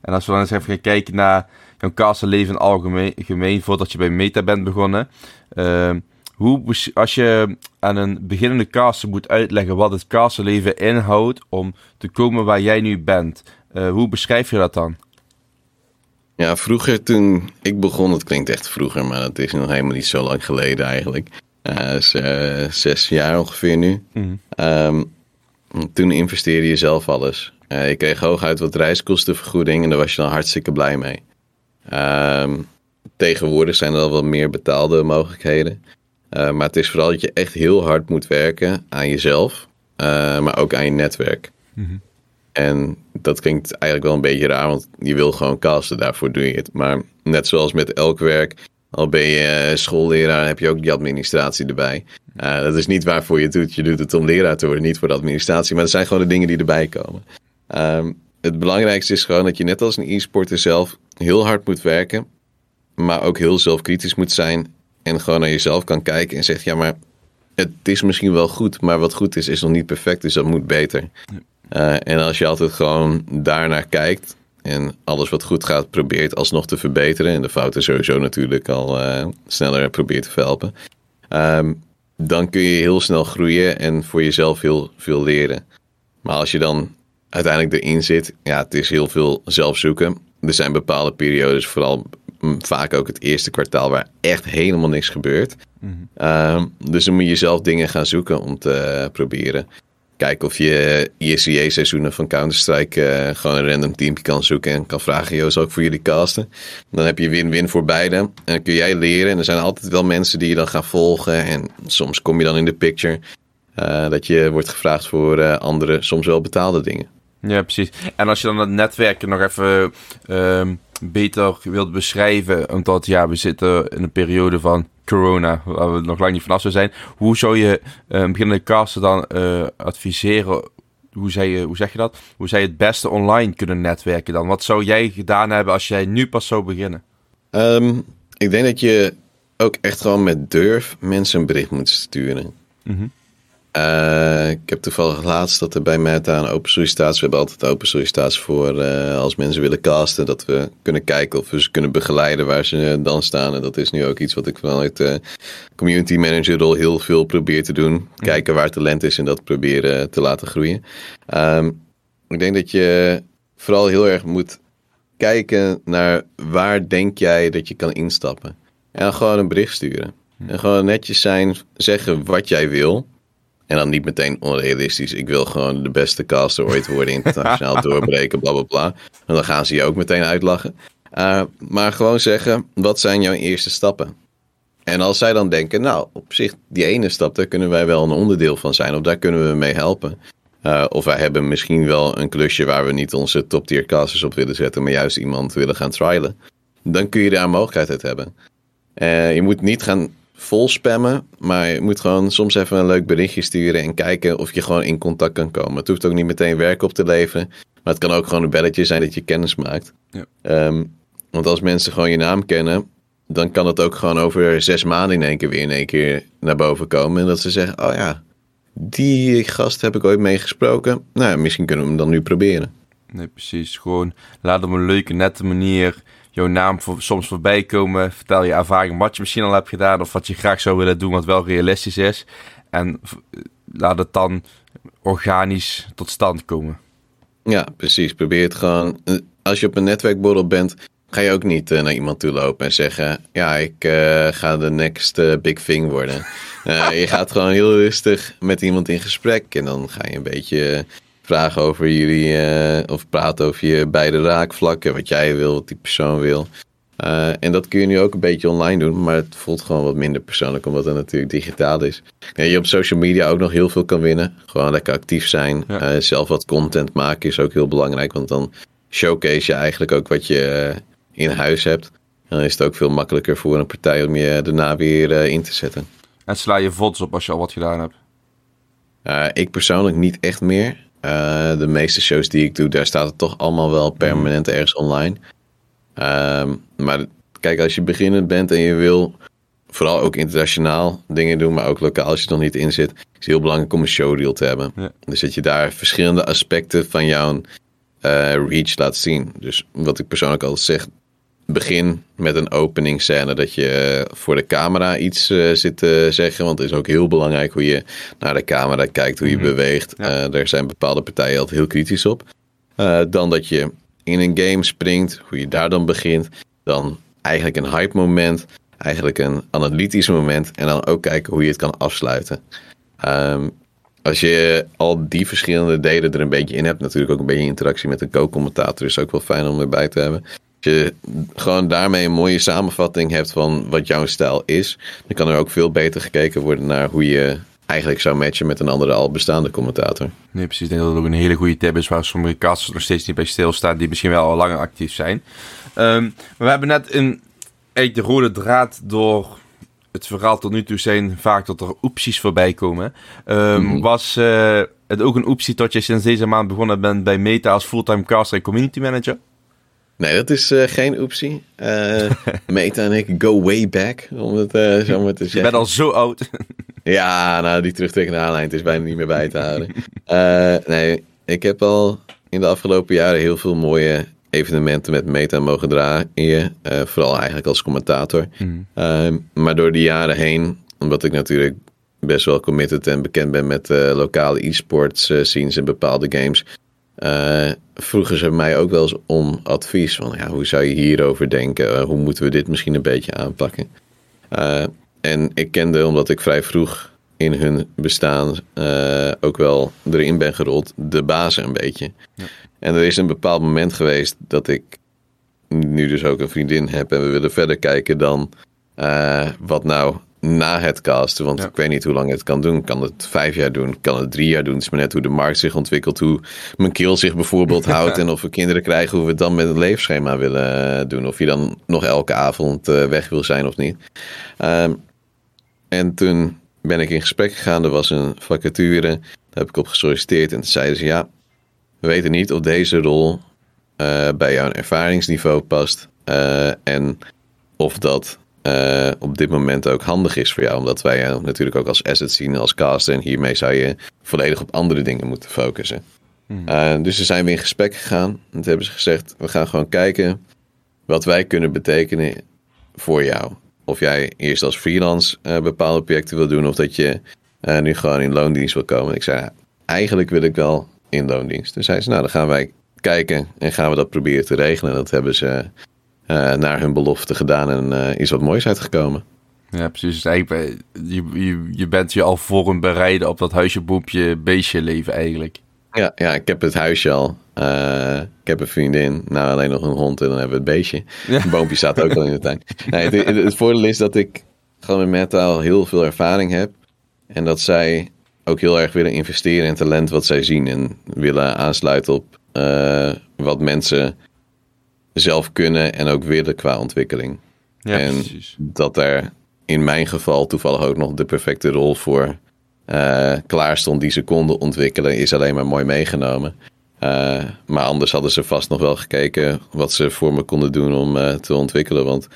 En als we dan eens even gaan kijken naar jouw casterleven in het algemeen, voordat je bij Meta bent begonnen. Uh, hoe, als je aan een beginnende caster moet uitleggen wat het casterleven inhoudt om te komen waar jij nu bent, uh, hoe beschrijf je dat dan? Ja, vroeger toen ik begon, het klinkt echt vroeger, maar dat is nog helemaal niet zo lang geleden eigenlijk. Uh, is, uh, zes jaar ongeveer nu. Mm. Um, toen investeerde je zelf alles. Uh, je kreeg hooguit wat reiskostenvergoeding en daar was je dan hartstikke blij mee. Um, tegenwoordig zijn er al wat meer betaalde mogelijkheden. Uh, maar het is vooral dat je echt heel hard moet werken aan jezelf, maar ook aan je netwerk. Mm en dat klinkt eigenlijk wel een beetje raar, want je wil gewoon casten, daarvoor doe je het. Maar net zoals met elk werk, al ben je eh, schoolleraar, heb je ook die administratie erbij. Uh, dat is niet waarvoor je het doet. Je doet het om leraar te worden, niet voor de administratie. Maar dat zijn gewoon de dingen die erbij komen. Um, het belangrijkste is gewoon dat je net als een e-sporter zelf heel hard moet werken. Maar ook heel zelfkritisch moet zijn. En gewoon naar jezelf kan kijken en zegt, ja maar het is misschien wel goed. Maar wat goed is, is nog niet perfect. Dus dat moet beter. Uh, en als je altijd gewoon daarnaar kijkt en alles wat goed gaat probeert alsnog te verbeteren en de fouten sowieso natuurlijk al uh, sneller probeert te verhelpen, um, dan kun je heel snel groeien en voor jezelf heel veel leren. Maar als je dan uiteindelijk erin zit, ja, het is heel veel zelf zoeken. Er zijn bepaalde periodes, vooral vaak ook het eerste kwartaal, waar echt helemaal niks gebeurt. Mm -hmm. dus dan moet je zelf dingen gaan zoeken om te proberen kijken of je ISCA-seizoenen van Counter-Strike uh, gewoon een random teampje kan zoeken en kan vragen, zal ik voor jullie casten? Dan heb je win-win voor beide. En dan kun jij leren en er zijn altijd wel mensen die je dan gaan volgen en soms kom je dan in de picture. dat je wordt gevraagd voor andere, soms wel betaalde dingen. Ja, precies. En als je dan het netwerken nog even ehm, beter wilt beschrijven, omdat ja, we zitten in een periode van corona, waar we nog lang niet vanaf zijn. Hoe zou je uh, beginnende casten dan uh, adviseren? Hoe, zei je, hoe zeg je dat? Hoe zij het beste online kunnen netwerken dan? Wat zou jij gedaan hebben als jij nu pas zou beginnen? Um, ik denk dat je ook echt gewoon met durf mensen een bericht moet sturen. Mm uh, ik heb toevallig laatst dat er bij Meta een open sollicitatie. We hebben altijd open sollicitatie voor uh, als mensen willen casten. Dat we kunnen kijken of we ze kunnen begeleiden waar ze dan staan. En dat is nu ook iets wat ik vanuit de community manager rol heel veel probeer te doen. Kijken waar talent is en dat proberen te laten groeien. Um, ik denk dat je vooral heel erg moet kijken naar waar denk jij dat je kan instappen. En gewoon een bericht sturen. En gewoon netjes zijn, zeggen wat jij wil. En dan niet meteen onrealistisch. Ik wil gewoon de beste caster ooit worden, internationaal doorbreken, bla bla bla. En dan gaan ze je ook meteen uitlachen. Uh, maar gewoon zeggen, wat zijn jouw eerste stappen? En als zij dan denken, nou, op zich, die ene stap, daar kunnen wij wel een onderdeel van zijn. Of daar kunnen we mee helpen. Uh, of wij hebben misschien wel een klusje waar we niet onze top tier casters op willen zetten, maar juist iemand willen gaan trialen. Dan kun je daar een mogelijkheid uit hebben. Uh, je moet niet gaan vol spammen. Maar je moet gewoon soms even een leuk berichtje sturen en kijken of je gewoon in contact kan komen. Het hoeft ook niet meteen werk op te leveren. Maar het kan ook gewoon een belletje zijn dat je kennis maakt. Ja. Ehm, want als mensen gewoon je naam kennen, dan kan het ook gewoon over zes maanden in één keer weer in één keer naar boven komen. En dat ze zeggen, oh ja, die gast heb ik ooit meegesproken. Nou, misschien kunnen we hem dan nu proberen. Nee, precies. Gewoon laat op een leuke, nette manier jouw naam voor, soms voorbij komen. Vertel je ervaring wat je misschien al hebt gedaan of wat je graag zou willen doen wat wel realistisch is. En laat het dan organisch tot stand komen. Ja, precies. Probeer het gewoon. Eh, als je op een netwerkborrel bent, ga je ook niet uh, naar iemand toe lopen en zeggen: Ja, ik uh, ga de next big thing worden. je gaat gewoon heel rustig met iemand in gesprek en dan ga je een beetje vragen over jullie, uh, of praten over je beide raakvlakken, wat jij wil, wat die persoon wil. Uh, en dat kun je nu ook een beetje online doen, maar het voelt gewoon wat minder persoonlijk, omdat het natuurlijk digitaal is. En je op social media ook nog heel veel kan winnen. Gewoon lekker actief zijn. Ja. Uh, zelf wat content maken is ook heel belangrijk, want dan showcase je eigenlijk ook wat je in huis hebt. En dan is het ook veel makkelijker voor een partij om je daarna weer in te zetten. En sla je vods op als je al wat gedaan hebt? ik persoonlijk niet echt meer. Uh, de meeste shows die ik doe, daar staat het toch allemaal wel permanent mm. ergens online. Uh, maar kijk, als je beginnend bent en je wil vooral ook internationaal dingen doen, maar ook lokaal als je er nog niet in zit, is het heel belangrijk om een showreel te hebben. Dus dat je daar verschillende aspecten van jouw uh, reach laat zien. Dus wat ik persoonlijk altijd zeg, begin met een opening scène dat je voor de camera iets uh, zit te zeggen. Want het is ook heel belangrijk hoe je naar de camera kijkt, hoe je mhm. beweegt. Ja. Uh, daar zijn bepaalde partijen altijd heel kritisch op. Uh, dan dat je in een game springt, hoe je daar dan begint. Dan eigenlijk een hype moment, eigenlijk een analytisch moment. En dan ook kijken hoe je het kan afsluiten. Um, als je al die verschillende delen er een beetje in hebt, natuurlijk ook een beetje interactie met de co-commentator, is ook wel fijn om erbij te hebben je gewoon daarmee een mooie samenvatting hebt van wat jouw stijl is, dan kan er ook veel beter gekeken worden naar hoe je eigenlijk zou matchen met een andere al bestaande commentator. Nee, precies. Ik denk dat het ook een hele goede tip is waar sommige casters nog steeds niet bij stilstaan, die misschien wel al langer actief zijn. Um, maar we hebben net een, eigenlijk de rode draad door het verhaal tot nu toe zijn vaak dat er opties voorbij komen. Um, Was uh, het ook een optie dat je sinds deze maand begonnen bent bij Meta als fulltime caster en community manager? Nee, dat is uh, geen optie. Uh, Meta en ik go way back, om het uh, zo maar te zeggen. Je bent al zo oud. ja, nou, die terugtrekkende aanleiding is bijna niet meer bij te houden. nee, ik heb al in de afgelopen jaren heel veel mooie evenementen met Meta mogen draaien. vooral eigenlijk als commentator. Mm. maar door die jaren heen, omdat ik natuurlijk best wel committed en bekend ben met lokale e-sports scenes en bepaalde games uh, vroegen ze mij ook wel eens om advies. Van ja, hoe zou je hierover denken? Uh, hoe moeten we dit misschien een beetje aanpakken? Uh, en ik kende, omdat ik vrij vroeg in hun bestaan ook wel erin ben gerold, de bazen een beetje. Ja. En er is een bepaald moment geweest dat ik nu dus ook een vriendin heb en we willen verder kijken dan wat nou na het casten. Want ik weet niet hoe lang het kan doen. Kan het vijf jaar doen? Kan het drie jaar doen? Het is maar net hoe de markt zich ontwikkelt. Hoe mijn keel zich bijvoorbeeld houdt. En of we kinderen krijgen. Hoe we het dan met het leefschema willen eh, doen. Of je dan nog elke avond uh, weg wil zijn of niet. Um, en toen ben ik in gesprek gegaan. Er was een vacature. Daar heb ik op gesolliciteerd. En toen zeiden ze ja. We weten niet of deze rol uh, bij jouw ervaringsniveau past. en of dat uh, op dit moment ook handig is voor jou. Omdat wij jou natuurlijk ook als asset zien, als caster. En hiermee zou je volledig op andere dingen moeten focussen. Hmm. Uh, dus we zijn weer in gesprek gegaan. En toen hebben ze gezegd, we gaan gewoon kijken wat wij kunnen betekenen voor jou. Of jij eerst als freelance uh, bepaalde projecten wil doen. Of dat je nu gewoon in loondienst wil komen. ik zei, eigenlijk wil ik wel in loondienst. Dus zei ze, nou dan gaan wij kijken en gaan we dat proberen te regelen. En dat hebben ze naar hun belofte gedaan en uh, is wat moois uitgekomen. Ja, precies. Dus je, je, je bent je al voor een bereiden op dat huisje, boepje, beestje leven eigenlijk. Ja, ja, ik heb het huisje al. Uh, ik heb een vriendin, nou alleen nog een hond en dan hebben we het beestje. Ja. Een boompje staat ook al in de tuin. Nee, het, het, het, voordeel is dat ik gewoon met metaal heel veel ervaring heb. En dat zij ook heel erg willen investeren in talent wat zij zien. En willen aansluiten op wat mensen zelf kunnen en ook willen qua ontwikkeling. Ja, en precies. dat er in mijn geval toevallig ook nog de perfecte rol voor uh, klaar stond die ze konden ontwikkelen, is alleen maar mooi meegenomen. Uh, maar anders hadden ze vast nog wel gekeken wat ze voor me konden doen om uh, te ontwikkelen. Want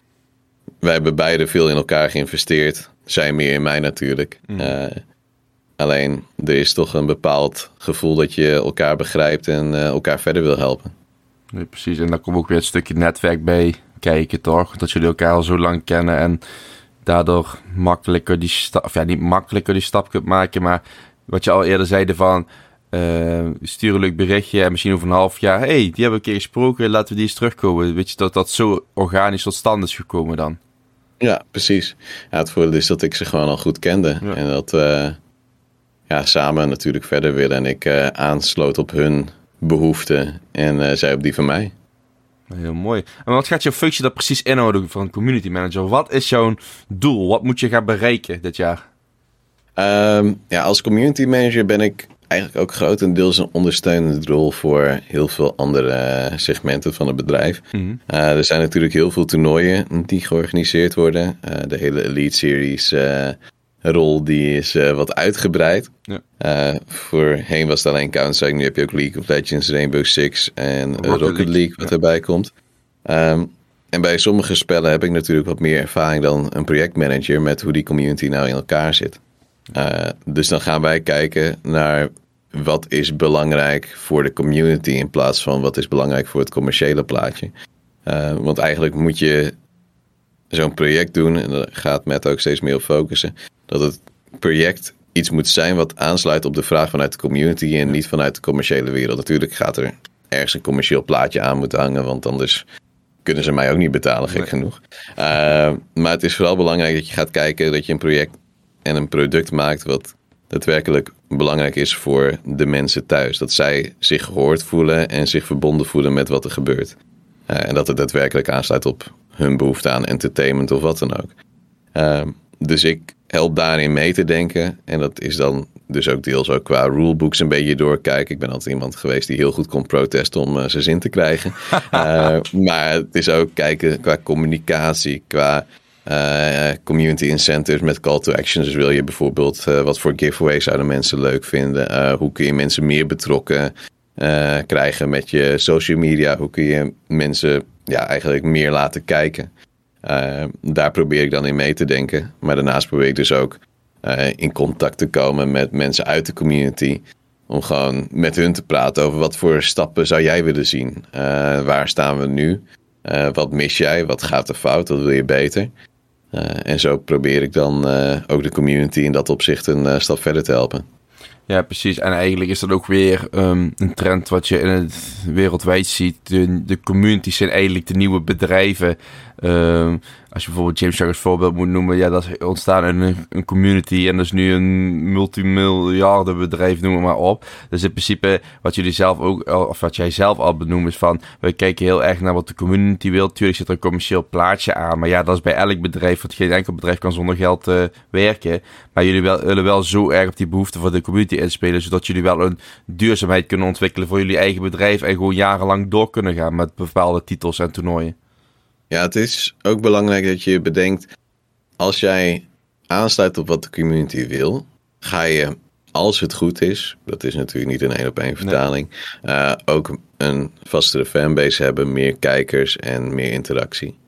wij hebben beide veel in elkaar geïnvesteerd. Zij meer in mij natuurlijk. Mm. alleen er is toch een bepaald gevoel dat je elkaar begrijpt en elkaar verder wil helpen. Nee, precies. En dan komt ook weer een stukje netwerk bij kijken, toch? Dat jullie elkaar al zo lang kennen en daardoor makkelijker die stap, of ja, niet makkelijker die stap kunt maken, maar wat je al eerder zeide van, uh, stuur een leuk berichtje en misschien over een half jaar, hey, die hebben we een keer gesproken, laten we die eens terugkomen. Weet je, dat dat zo organisch tot stand is gekomen dan. Ja, precies. Ja, het voordeel is dat ik ze gewoon al goed kende. En dat we ja, samen natuurlijk verder willen. En ik uh, aansloot op hun behoeften en uh, zij op die van mij. Heel mooi. En wat gaat jouw functie dat precies inhouden van een community manager? Wat is jouw doel? Wat moet je gaan bereiken dit jaar? Um, ja, als community manager ben ik eigenlijk ook grotendeels een ondersteunende rol voor heel veel andere segmenten van het bedrijf. Mm -hmm. uh, er zijn natuurlijk heel veel toernooien die georganiseerd worden. Uh, de hele Elite Series, rol die is uh, wat uitgebreid. Ja. Uh, voorheen was het alleen Counter-Strike. Nu heb je ook League of Legends, Rainbow Six en Rocket, Rocket League, League, wat erbij komt. Um, en bij sommige spellen heb ik natuurlijk wat meer ervaring dan een projectmanager met hoe die community nou in elkaar zit. Uh, dus dan gaan wij kijken naar wat is belangrijk voor de community in plaats van wat is belangrijk voor het commerciële plaatje. want eigenlijk moet je zo'n project doen, en daar gaat Met ook steeds meer op focussen, dat het project iets moet zijn wat aansluit op de vraag vanuit de community en niet vanuit de commerciële wereld. Natuurlijk gaat er ergens een commercieel plaatje aan moeten hangen, want anders kunnen ze mij ook niet betalen, gek genoeg. Uh, maar het is vooral belangrijk dat je gaat kijken dat je een project en een product maakt wat daadwerkelijk belangrijk is voor de mensen thuis. Dat zij zich gehoord voelen en zich verbonden voelen met wat er gebeurt. Uh, en dat het daadwerkelijk aansluit op hun behoefte aan entertainment of wat dan ook. Uh, dus ik help daarin mee te denken. En dat is dan dus ook deels ook qua rulebooks een beetje doorkijken. Ik ben altijd iemand geweest die heel goed kon protesten om uh, zijn zin te krijgen. uh, maar het is ook kijken qua communicatie, qua uh, community incentives met call to actions. Dus wil je bijvoorbeeld wat voor giveaways zouden mensen leuk vinden? hoe kun je mensen meer betrokken krijgen met je social media? Hoe kun je mensen ja, eigenlijk meer laten kijken? Uh, daar probeer ik dan in mee te denken. Maar daarnaast probeer ik dus ook uh, in contact te komen met mensen uit de community. Om gewoon met hun te praten over wat voor stappen zou jij willen zien. Uh, waar staan we nu? wat mis jij? Wat gaat er fout? Wat wil je beter? en zo probeer ik dan ook de community in dat opzicht een stap verder te helpen. Ja, precies. En eigenlijk is dat ook weer um, een trend wat je in het wereldwijd ziet. De, de communities zijn eigenlijk de nieuwe bedrijven. Um, als je bijvoorbeeld James als voorbeeld moet noemen, ja, dat is ontstaan een, een community en dat is nu een multimiljarden bedrijf, noem maar op. Dus in principe, wat jullie zelf ook, of wat jij zelf al benoemt, is van, we kijken heel erg naar wat de community wil. Tuurlijk zit er een commercieel plaatje aan, maar ja, dat is bij elk bedrijf, want geen enkel bedrijf kan zonder geld uh, werken. Maar jullie willen wel zo erg op die behoefte van de community inspelen, zodat jullie wel een duurzaamheid kunnen ontwikkelen voor jullie eigen bedrijf en gewoon jarenlang door kunnen gaan met bepaalde titels en toernooien. Ja, het is ook belangrijk dat je bedenkt, als jij aansluit op wat de community wil, ga je, als het goed is, dat is natuurlijk niet een één op één vertaling, eh, ook een vastere fanbase hebben, meer kijkers en meer interactie.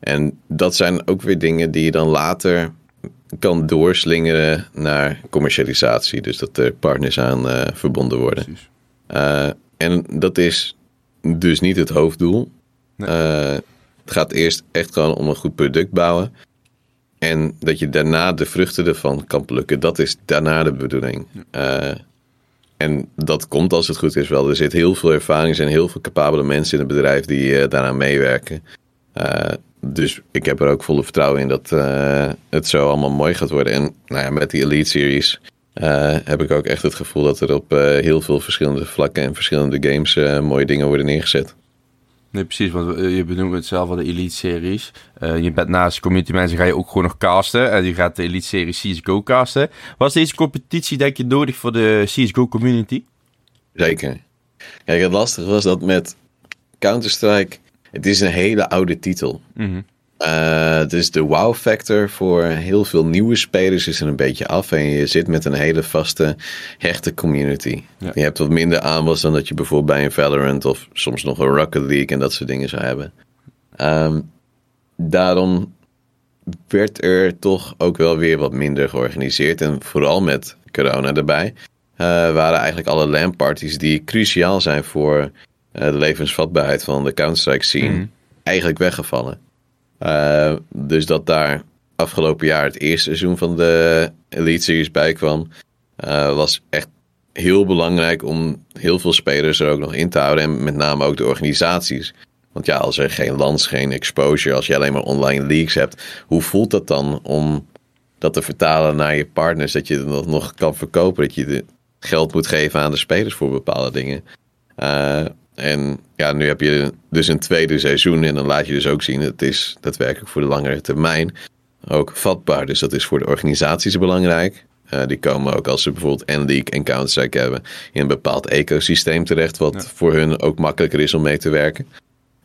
En dat zijn ook weer dingen die je dan later kan doorslingeren naar commercialisatie. Dus dat er partners aan uh, verbonden worden. Uh, en dat is dus niet het hoofddoel. Nee. Het gaat eerst echt gewoon om een goed product bouwen. En dat je daarna de vruchten ervan kan plukken. Dat is daarna de bedoeling. En dat komt als het goed is wel. Er zit heel veel ervaring. Er zijn heel veel capabele mensen in het bedrijf die daaraan meewerken. Dus ik heb er ook volle vertrouwen in dat het zo allemaal mooi gaat worden. En nou ja, met die Elite Series heb ik ook echt het gevoel dat er op heel veel verschillende vlakken en verschillende games mooie dingen worden neergezet. Nee, precies, want eh, je benoemt het zelf al de Elite-series. Uh, je bent naast community mensen ga je ook gewoon nog casten. En je gaat de Elite-serie CSGO casten. Was deze competitie denk je nodig voor de CSGO-community? Zeker. Kijk, het lastige was dat met Counter-Strike... Het is een hele oude titel. Mm uh, dus de wow factor voor heel veel nieuwe spelers is er een beetje af. En je zit met een hele vaste, hechte community. Je hebt wat minder aanwas dan dat je bijvoorbeeld bij een Valorant of soms nog een Rocket League en dat soort dingen zou hebben. Um, daarom werd er toch ook wel weer wat minder georganiseerd. En vooral met corona erbij uh, waren eigenlijk alle LAN-parties die cruciaal zijn voor de levensvatbaarheid van de Counter-Strike scene mm. eigenlijk weggevallen. Uh, dus dat daar afgelopen jaar het eerste seizoen van de Elite Series bij kwam, uh, was echt heel belangrijk om heel veel spelers er ook nog in te houden. En met name ook de organisaties. Want ja, als er geen lands, geen exposure, als je alleen maar online leagues hebt, hoe voelt dat dan om dat te vertalen naar je partners? Dat je dat nog kan verkopen, dat je geld moet geven aan de spelers voor bepaalde dingen. Uh, en ja, nu heb je dus een tweede seizoen en dan laat je dus ook zien, het is daadwerkelijk voor de langere termijn ook vatbaar. Dus dat is voor de organisaties belangrijk. Uh, die komen ook als ze bijvoorbeeld N-League en Counter-Strike hebben in een bepaald ecosysteem terecht, wat voor hun ook makkelijker is om mee te werken.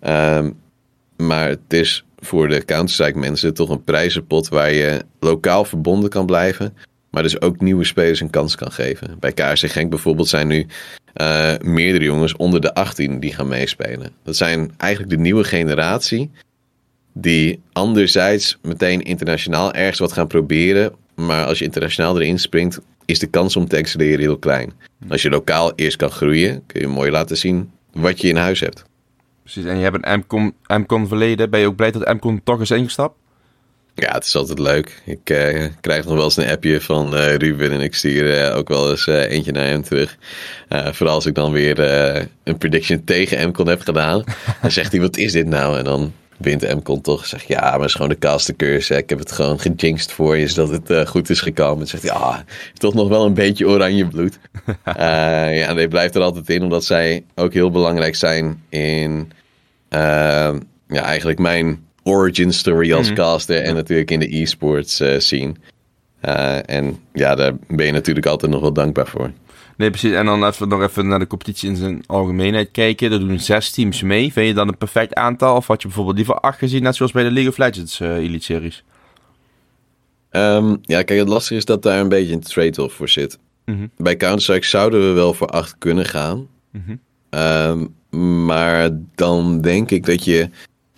Um, maar het is voor de Counter-Strike mensen toch een prijzenpot waar je lokaal verbonden kan blijven, maar dus ook nieuwe spelers een kans kan geven. Bij KRC Genk bijvoorbeeld zijn nu uh, meerdere jongens onder de 18 die gaan meespelen. Dat zijn eigenlijk de nieuwe generatie die anderzijds meteen internationaal ergens wat gaan proberen. Maar als je internationaal erin springt, is de kans om te excelleren heel klein. Als je lokaal eerst kan groeien, kun je mooi laten zien wat je in huis hebt. Precies, en je hebt een MCON, verleden. Ben je ook blij dat MCON toch is ingestapt? Ja, het is altijd leuk. Ik uh, krijg nog wel eens een appje van uh, Ruben en ik stuur uh, ook wel eens eentje naar hem terug. vooral als ik dan weer een prediction tegen MCON heb gedaan. Dan zegt hij, wat is dit nou? En dan wint MCON toch. Zeg ja, maar het is gewoon de castercurse. Ik heb het gewoon gejinxed voor je, zodat het goed is gekomen. En zegt hij, ja, toch nog wel een beetje oranje bloed. ja, en hij blijft er altijd in, omdat zij ook heel belangrijk zijn in ja, eigenlijk mijn origin story als mhm. caster en natuurlijk in de e-sports uh, scene. Uh, en ja, daar ben je natuurlijk altijd nog wel dankbaar voor. Nee, precies. En dan even nog even naar de competitie in zijn algemeenheid kijken. Er doen zes teams mee. Vind je dan een perfect aantal? Of had je bijvoorbeeld liever acht gezien, net zoals bij de League of Legends uh, Elite Series? Um, ja, kijk, het lastige is dat daar een beetje een trade-off voor zit. Mm -hmm. Bij Counter-Strike zouden we wel voor acht kunnen gaan. Mm -hmm. um, maar dan denk ik dat je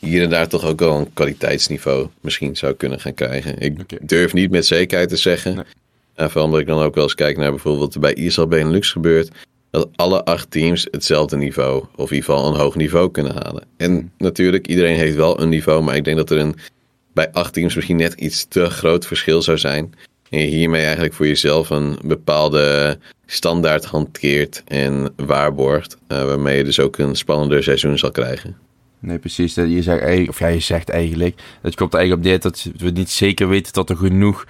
hier en daar toch ook wel een kwaliteitsniveau misschien zou kunnen gaan krijgen. Ik durf niet met zekerheid te zeggen. Nee. Uh, vooral omdat ik dan ook wel eens kijk naar bijvoorbeeld wat er bij ISL Benelux gebeurt. Dat alle acht teams hetzelfde niveau, of in ieder geval een hoog niveau kunnen halen. En hmm. natuurlijk, iedereen heeft wel een niveau, maar ik denk dat er een, bij acht teams misschien net iets te groot verschil zou zijn. En je hiermee eigenlijk voor jezelf een bepaalde standaard hanteert en waarborgt. waarmee je dus ook een spannender seizoen zal krijgen. Nee, precies. Je zegt, of ja, je zegt eigenlijk, het komt eigenlijk op neer dat we niet zeker weten dat er genoeg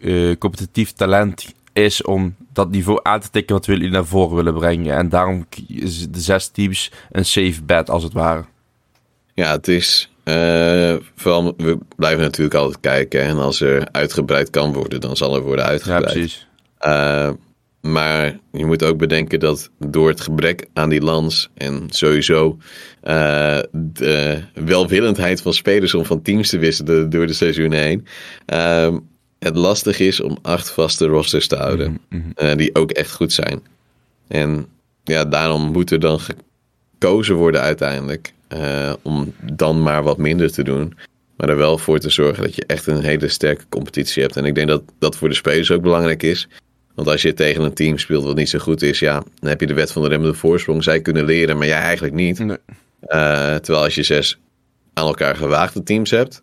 uh, competitief talent is om dat niveau aan te tikken wat jullie naar voren willen brengen. En daarom is de zes teams een safe bet als het ware. Ja, het is uh, vooral, we blijven natuurlijk altijd kijken. En als er uitgebreid kan worden, dan zal er worden uitgebreid. Ja, precies. Uh, maar je moet ook bedenken dat door het gebrek aan die lans en sowieso uh, de welwillendheid van spelers om van teams te wisselen door de seizoen heen, uh, het lastig is om acht vaste rosters te houden. Mm die ook echt goed zijn. En ja, daarom moet er dan gekozen worden uiteindelijk. Uh, om dan maar wat minder te doen. Maar er wel voor te zorgen dat je echt een hele sterke competitie hebt. En ik denk dat dat voor de spelers ook belangrijk is. Want als je tegen een team speelt wat niet zo goed is, ja, dan heb je de wet van de remmende voorsprong. Zij kunnen leren, maar jij eigenlijk niet. Nee. Uh, terwijl als je zes aan elkaar gewaagde teams hebt,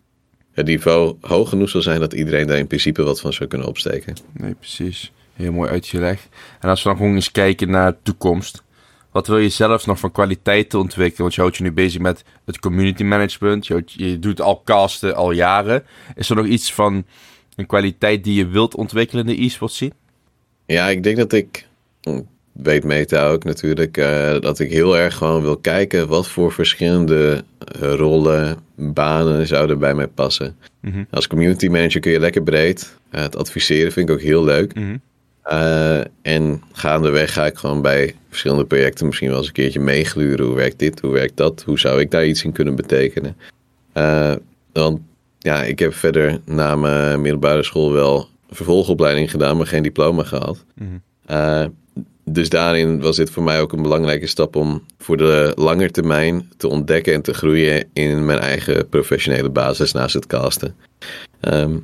het niveau hoog genoeg zal zijn dat iedereen daar in principe wat van zou kunnen opsteken. Nee, precies. Heel mooi uitgelegd. En als we dan gewoon eens kijken naar de toekomst. Wat wil je zelf nog van kwaliteiten ontwikkelen? Want je houdt je nu bezig met het community management. Je, je doet al casten al jaren. Is er nog iets van een kwaliteit die je wilt ontwikkelen in de e-sport zien? Ja, ik denk dat ik, weet Meta ook natuurlijk, uh, dat ik heel erg gewoon wil kijken wat voor verschillende eh, rollen, banen zouden bij mij passen. Mhm. Als community manager kun je lekker breed. Uh, het adviseren vind ik ook heel leuk. Mm -hmm. uh, en gaandeweg ga ik gewoon bij verschillende projecten misschien wel eens een keertje meegluren. Hoe werkt dit? Hoe werkt dat? Hoe zou ik daar iets in kunnen betekenen? want ja, ik heb verder na mijn middelbare school wel vervolgopleiding gedaan, maar geen diploma gehad. Mm dus daarin was dit voor mij ook een belangrijke stap om voor de lange termijn te ontdekken en te groeien in mijn eigen professionele basis naast het casten. Ehm,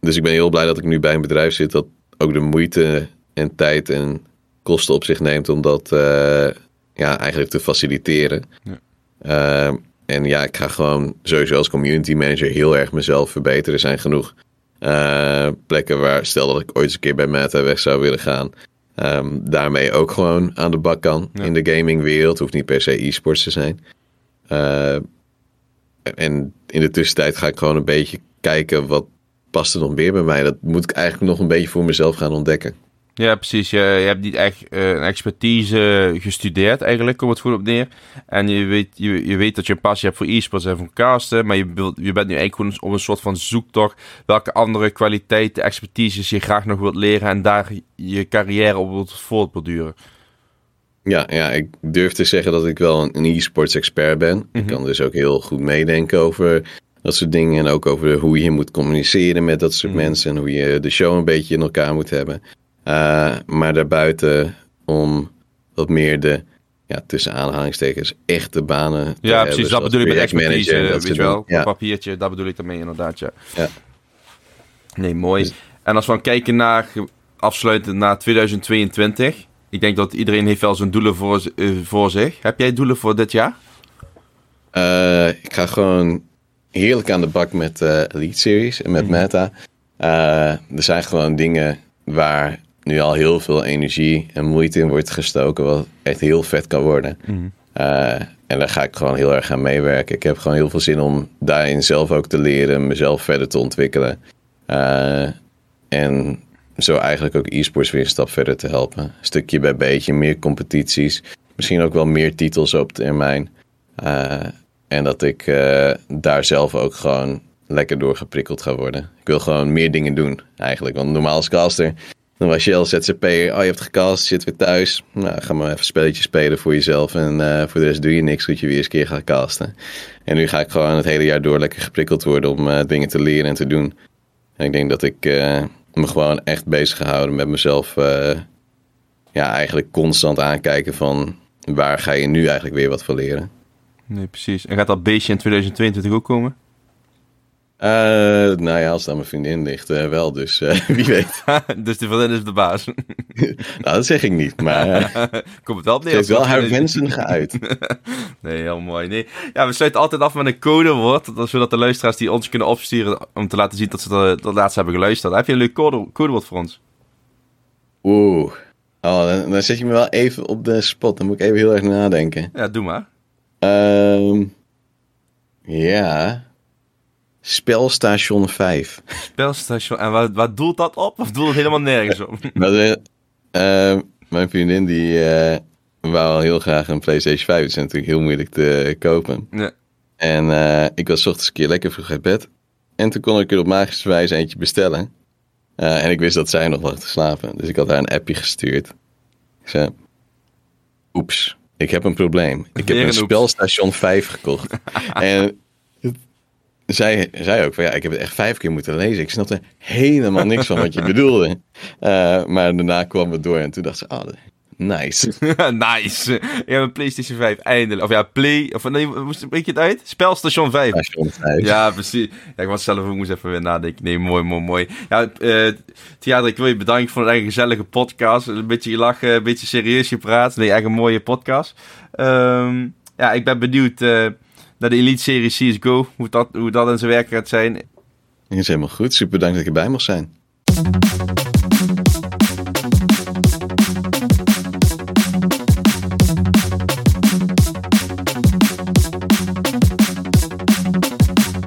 dus ik ben heel blij dat ik nu bij een bedrijf zit dat ook de moeite en tijd en kosten op zich neemt om dat uh, ja, eigenlijk te faciliteren. Ja. Ehm, en ja, ik ga gewoon sowieso als community manager heel erg mezelf verbeteren. Er zijn genoeg uh, plekken waar, stel dat ik ooit eens een keer bij Meta weg zou willen gaan, um, daarmee ook gewoon aan de bak kan in de gamingwereld. Hoeft niet per se e-sports te zijn. Uh, en in de tussentijd ga ik gewoon een beetje kijken wat past er nog meer bij mij. Dat moet ik eigenlijk nog een beetje voor mezelf gaan ontdekken. Ja, precies. Je, je hebt niet echt uh, een expertise gestudeerd eigenlijk, kom het goed op neer. En je weet, je, je weet dat je een passie hebt voor e-sports en voor casten. Maar je, je bent nu eigenlijk gewoon op een soort van zoektocht. Welke andere kwaliteiten, expertises je graag nog wilt leren. En daar je carrière op wilt voortborduren. Ja, ja, ik durf te zeggen dat ik wel een e-sports expert ben. Ik mhm. kan dus ook heel goed meedenken over dat soort dingen. En ook over hoe je moet communiceren met dat soort mhm. mensen. En hoe je de show een beetje in elkaar moet hebben. Uh, maar daarbuiten om wat meer de, ja, tussen aanhalingstekens, echte banen. Ja, precies. Dat bedoel ik met expertise, weet je wel. Ja. Papiertje, dat bedoel ik daarmee inderdaad, ja. ja. Nee, mooi. Dus- en als we dan kijken naar, afsluitend naar 2022. Ik denk dat iedereen heeft wel zijn doelen voor, uh, voor zich. Heb jij doelen voor dit jaar? Uh, ik ga gewoon heerlijk aan de bak met uh, Elite Series en met mm. Meta. er zijn gewoon dingen waar nu al heel veel energie en moeite in wordt gestoken, wat echt heel vet kan worden. Eh, en daar ga ik gewoon heel erg aan meewerken. Ik heb gewoon heel veel zin om daarin zelf ook te leren, mezelf verder te ontwikkelen. Uh, en zo eigenlijk ook e-sports weer een stap verder te helpen. Stukje bij beetje, meer competities. Misschien ook wel meer titels op termijn. Uh, en dat ik daar zelf ook gewoon lekker door geprikkeld ga worden. Ik wil gewoon meer dingen doen eigenlijk. Want normaal als caster dan was je al ZZP'er, oh je hebt gecast, zit weer thuis. Nou, ga maar even spelletjes spelen voor jezelf. En uh, voor de rest doe je niks, moet je weer eens een keer gaan casten. En nu ga ik gewoon het hele jaar door lekker geprikkeld worden om uh, dingen te leren en te doen. En ik denk dat ik uh, me gewoon echt bezig ga houden met mezelf. ja, eigenlijk constant aankijken van waar ga je nu eigenlijk weer wat van leren. Nee, precies. En gaat dat beestje in 2022 ook komen? Uh, nou ja, als het aan mijn vriendin ligt, uh, wel. Dus uh, wie weet. dus die vriendin is de baas. nou, dat zeg ik niet. Maar Komt het wel op neer. Ze heeft wel haar wensen geuit. nee, heel mooi. Nee. Ja, we sluiten altijd af met een codewoord. Zodat de luisteraars die ons kunnen opsturen om te laten zien dat ze dat, dat laatst hebben geluisterd. Heb je een leuk code, codewoord voor ons? Oeh. Oh, dan, dan, zet je me wel even op de spot. Dan moet ik even heel erg nadenken. Ja, doe maar. Um, ja. Spelstation 5. Spelstation. En wat, wat doelt dat op? Of doelt het helemaal nergens op? uh, mijn vriendin die uh, wou al heel graag een PlayStation 5. Dat is natuurlijk heel moeilijk te kopen. Ja. En uh, ik was ochtends een keer lekker vroeg uit bed. En toen kon ik er op magische wijze eentje bestellen. en ik wist dat zij nog lag te slapen. Dus ik had haar een appje gestuurd. Ik zei, oeps, ik heb een probleem. Ik heb een, een spelstation 5 gekocht. en zij zei ook van ja, ik heb het echt vijf keer moeten lezen. Ik snapte helemaal niks van wat je bedoelde. Uh, maar daarna kwam het door en toen dacht ze, oh, nice. nice. Ik heb een PlayStation 5 eindelijk. Of ja, Play. Of nee, weet je het uit? Spelstation 5. Station 5. Ja, precies. Ja, ik was zelf ook moest even weer nadenken. Nee, mooi, mooi, mooi. Ja, uh, Theater, ik wil je bedanken voor een eigen gezellige podcast. Een beetje je lachen, een beetje serieus je praat. Nee, echt een mooie podcast. Um, ja, ik ben benieuwd. Uh, naar de Elite Serie CSGO. Hoe dat, hoe dat in zijn werk gaat zijn. Dat is helemaal goed. Super bedankt dat ik erbij mocht zijn.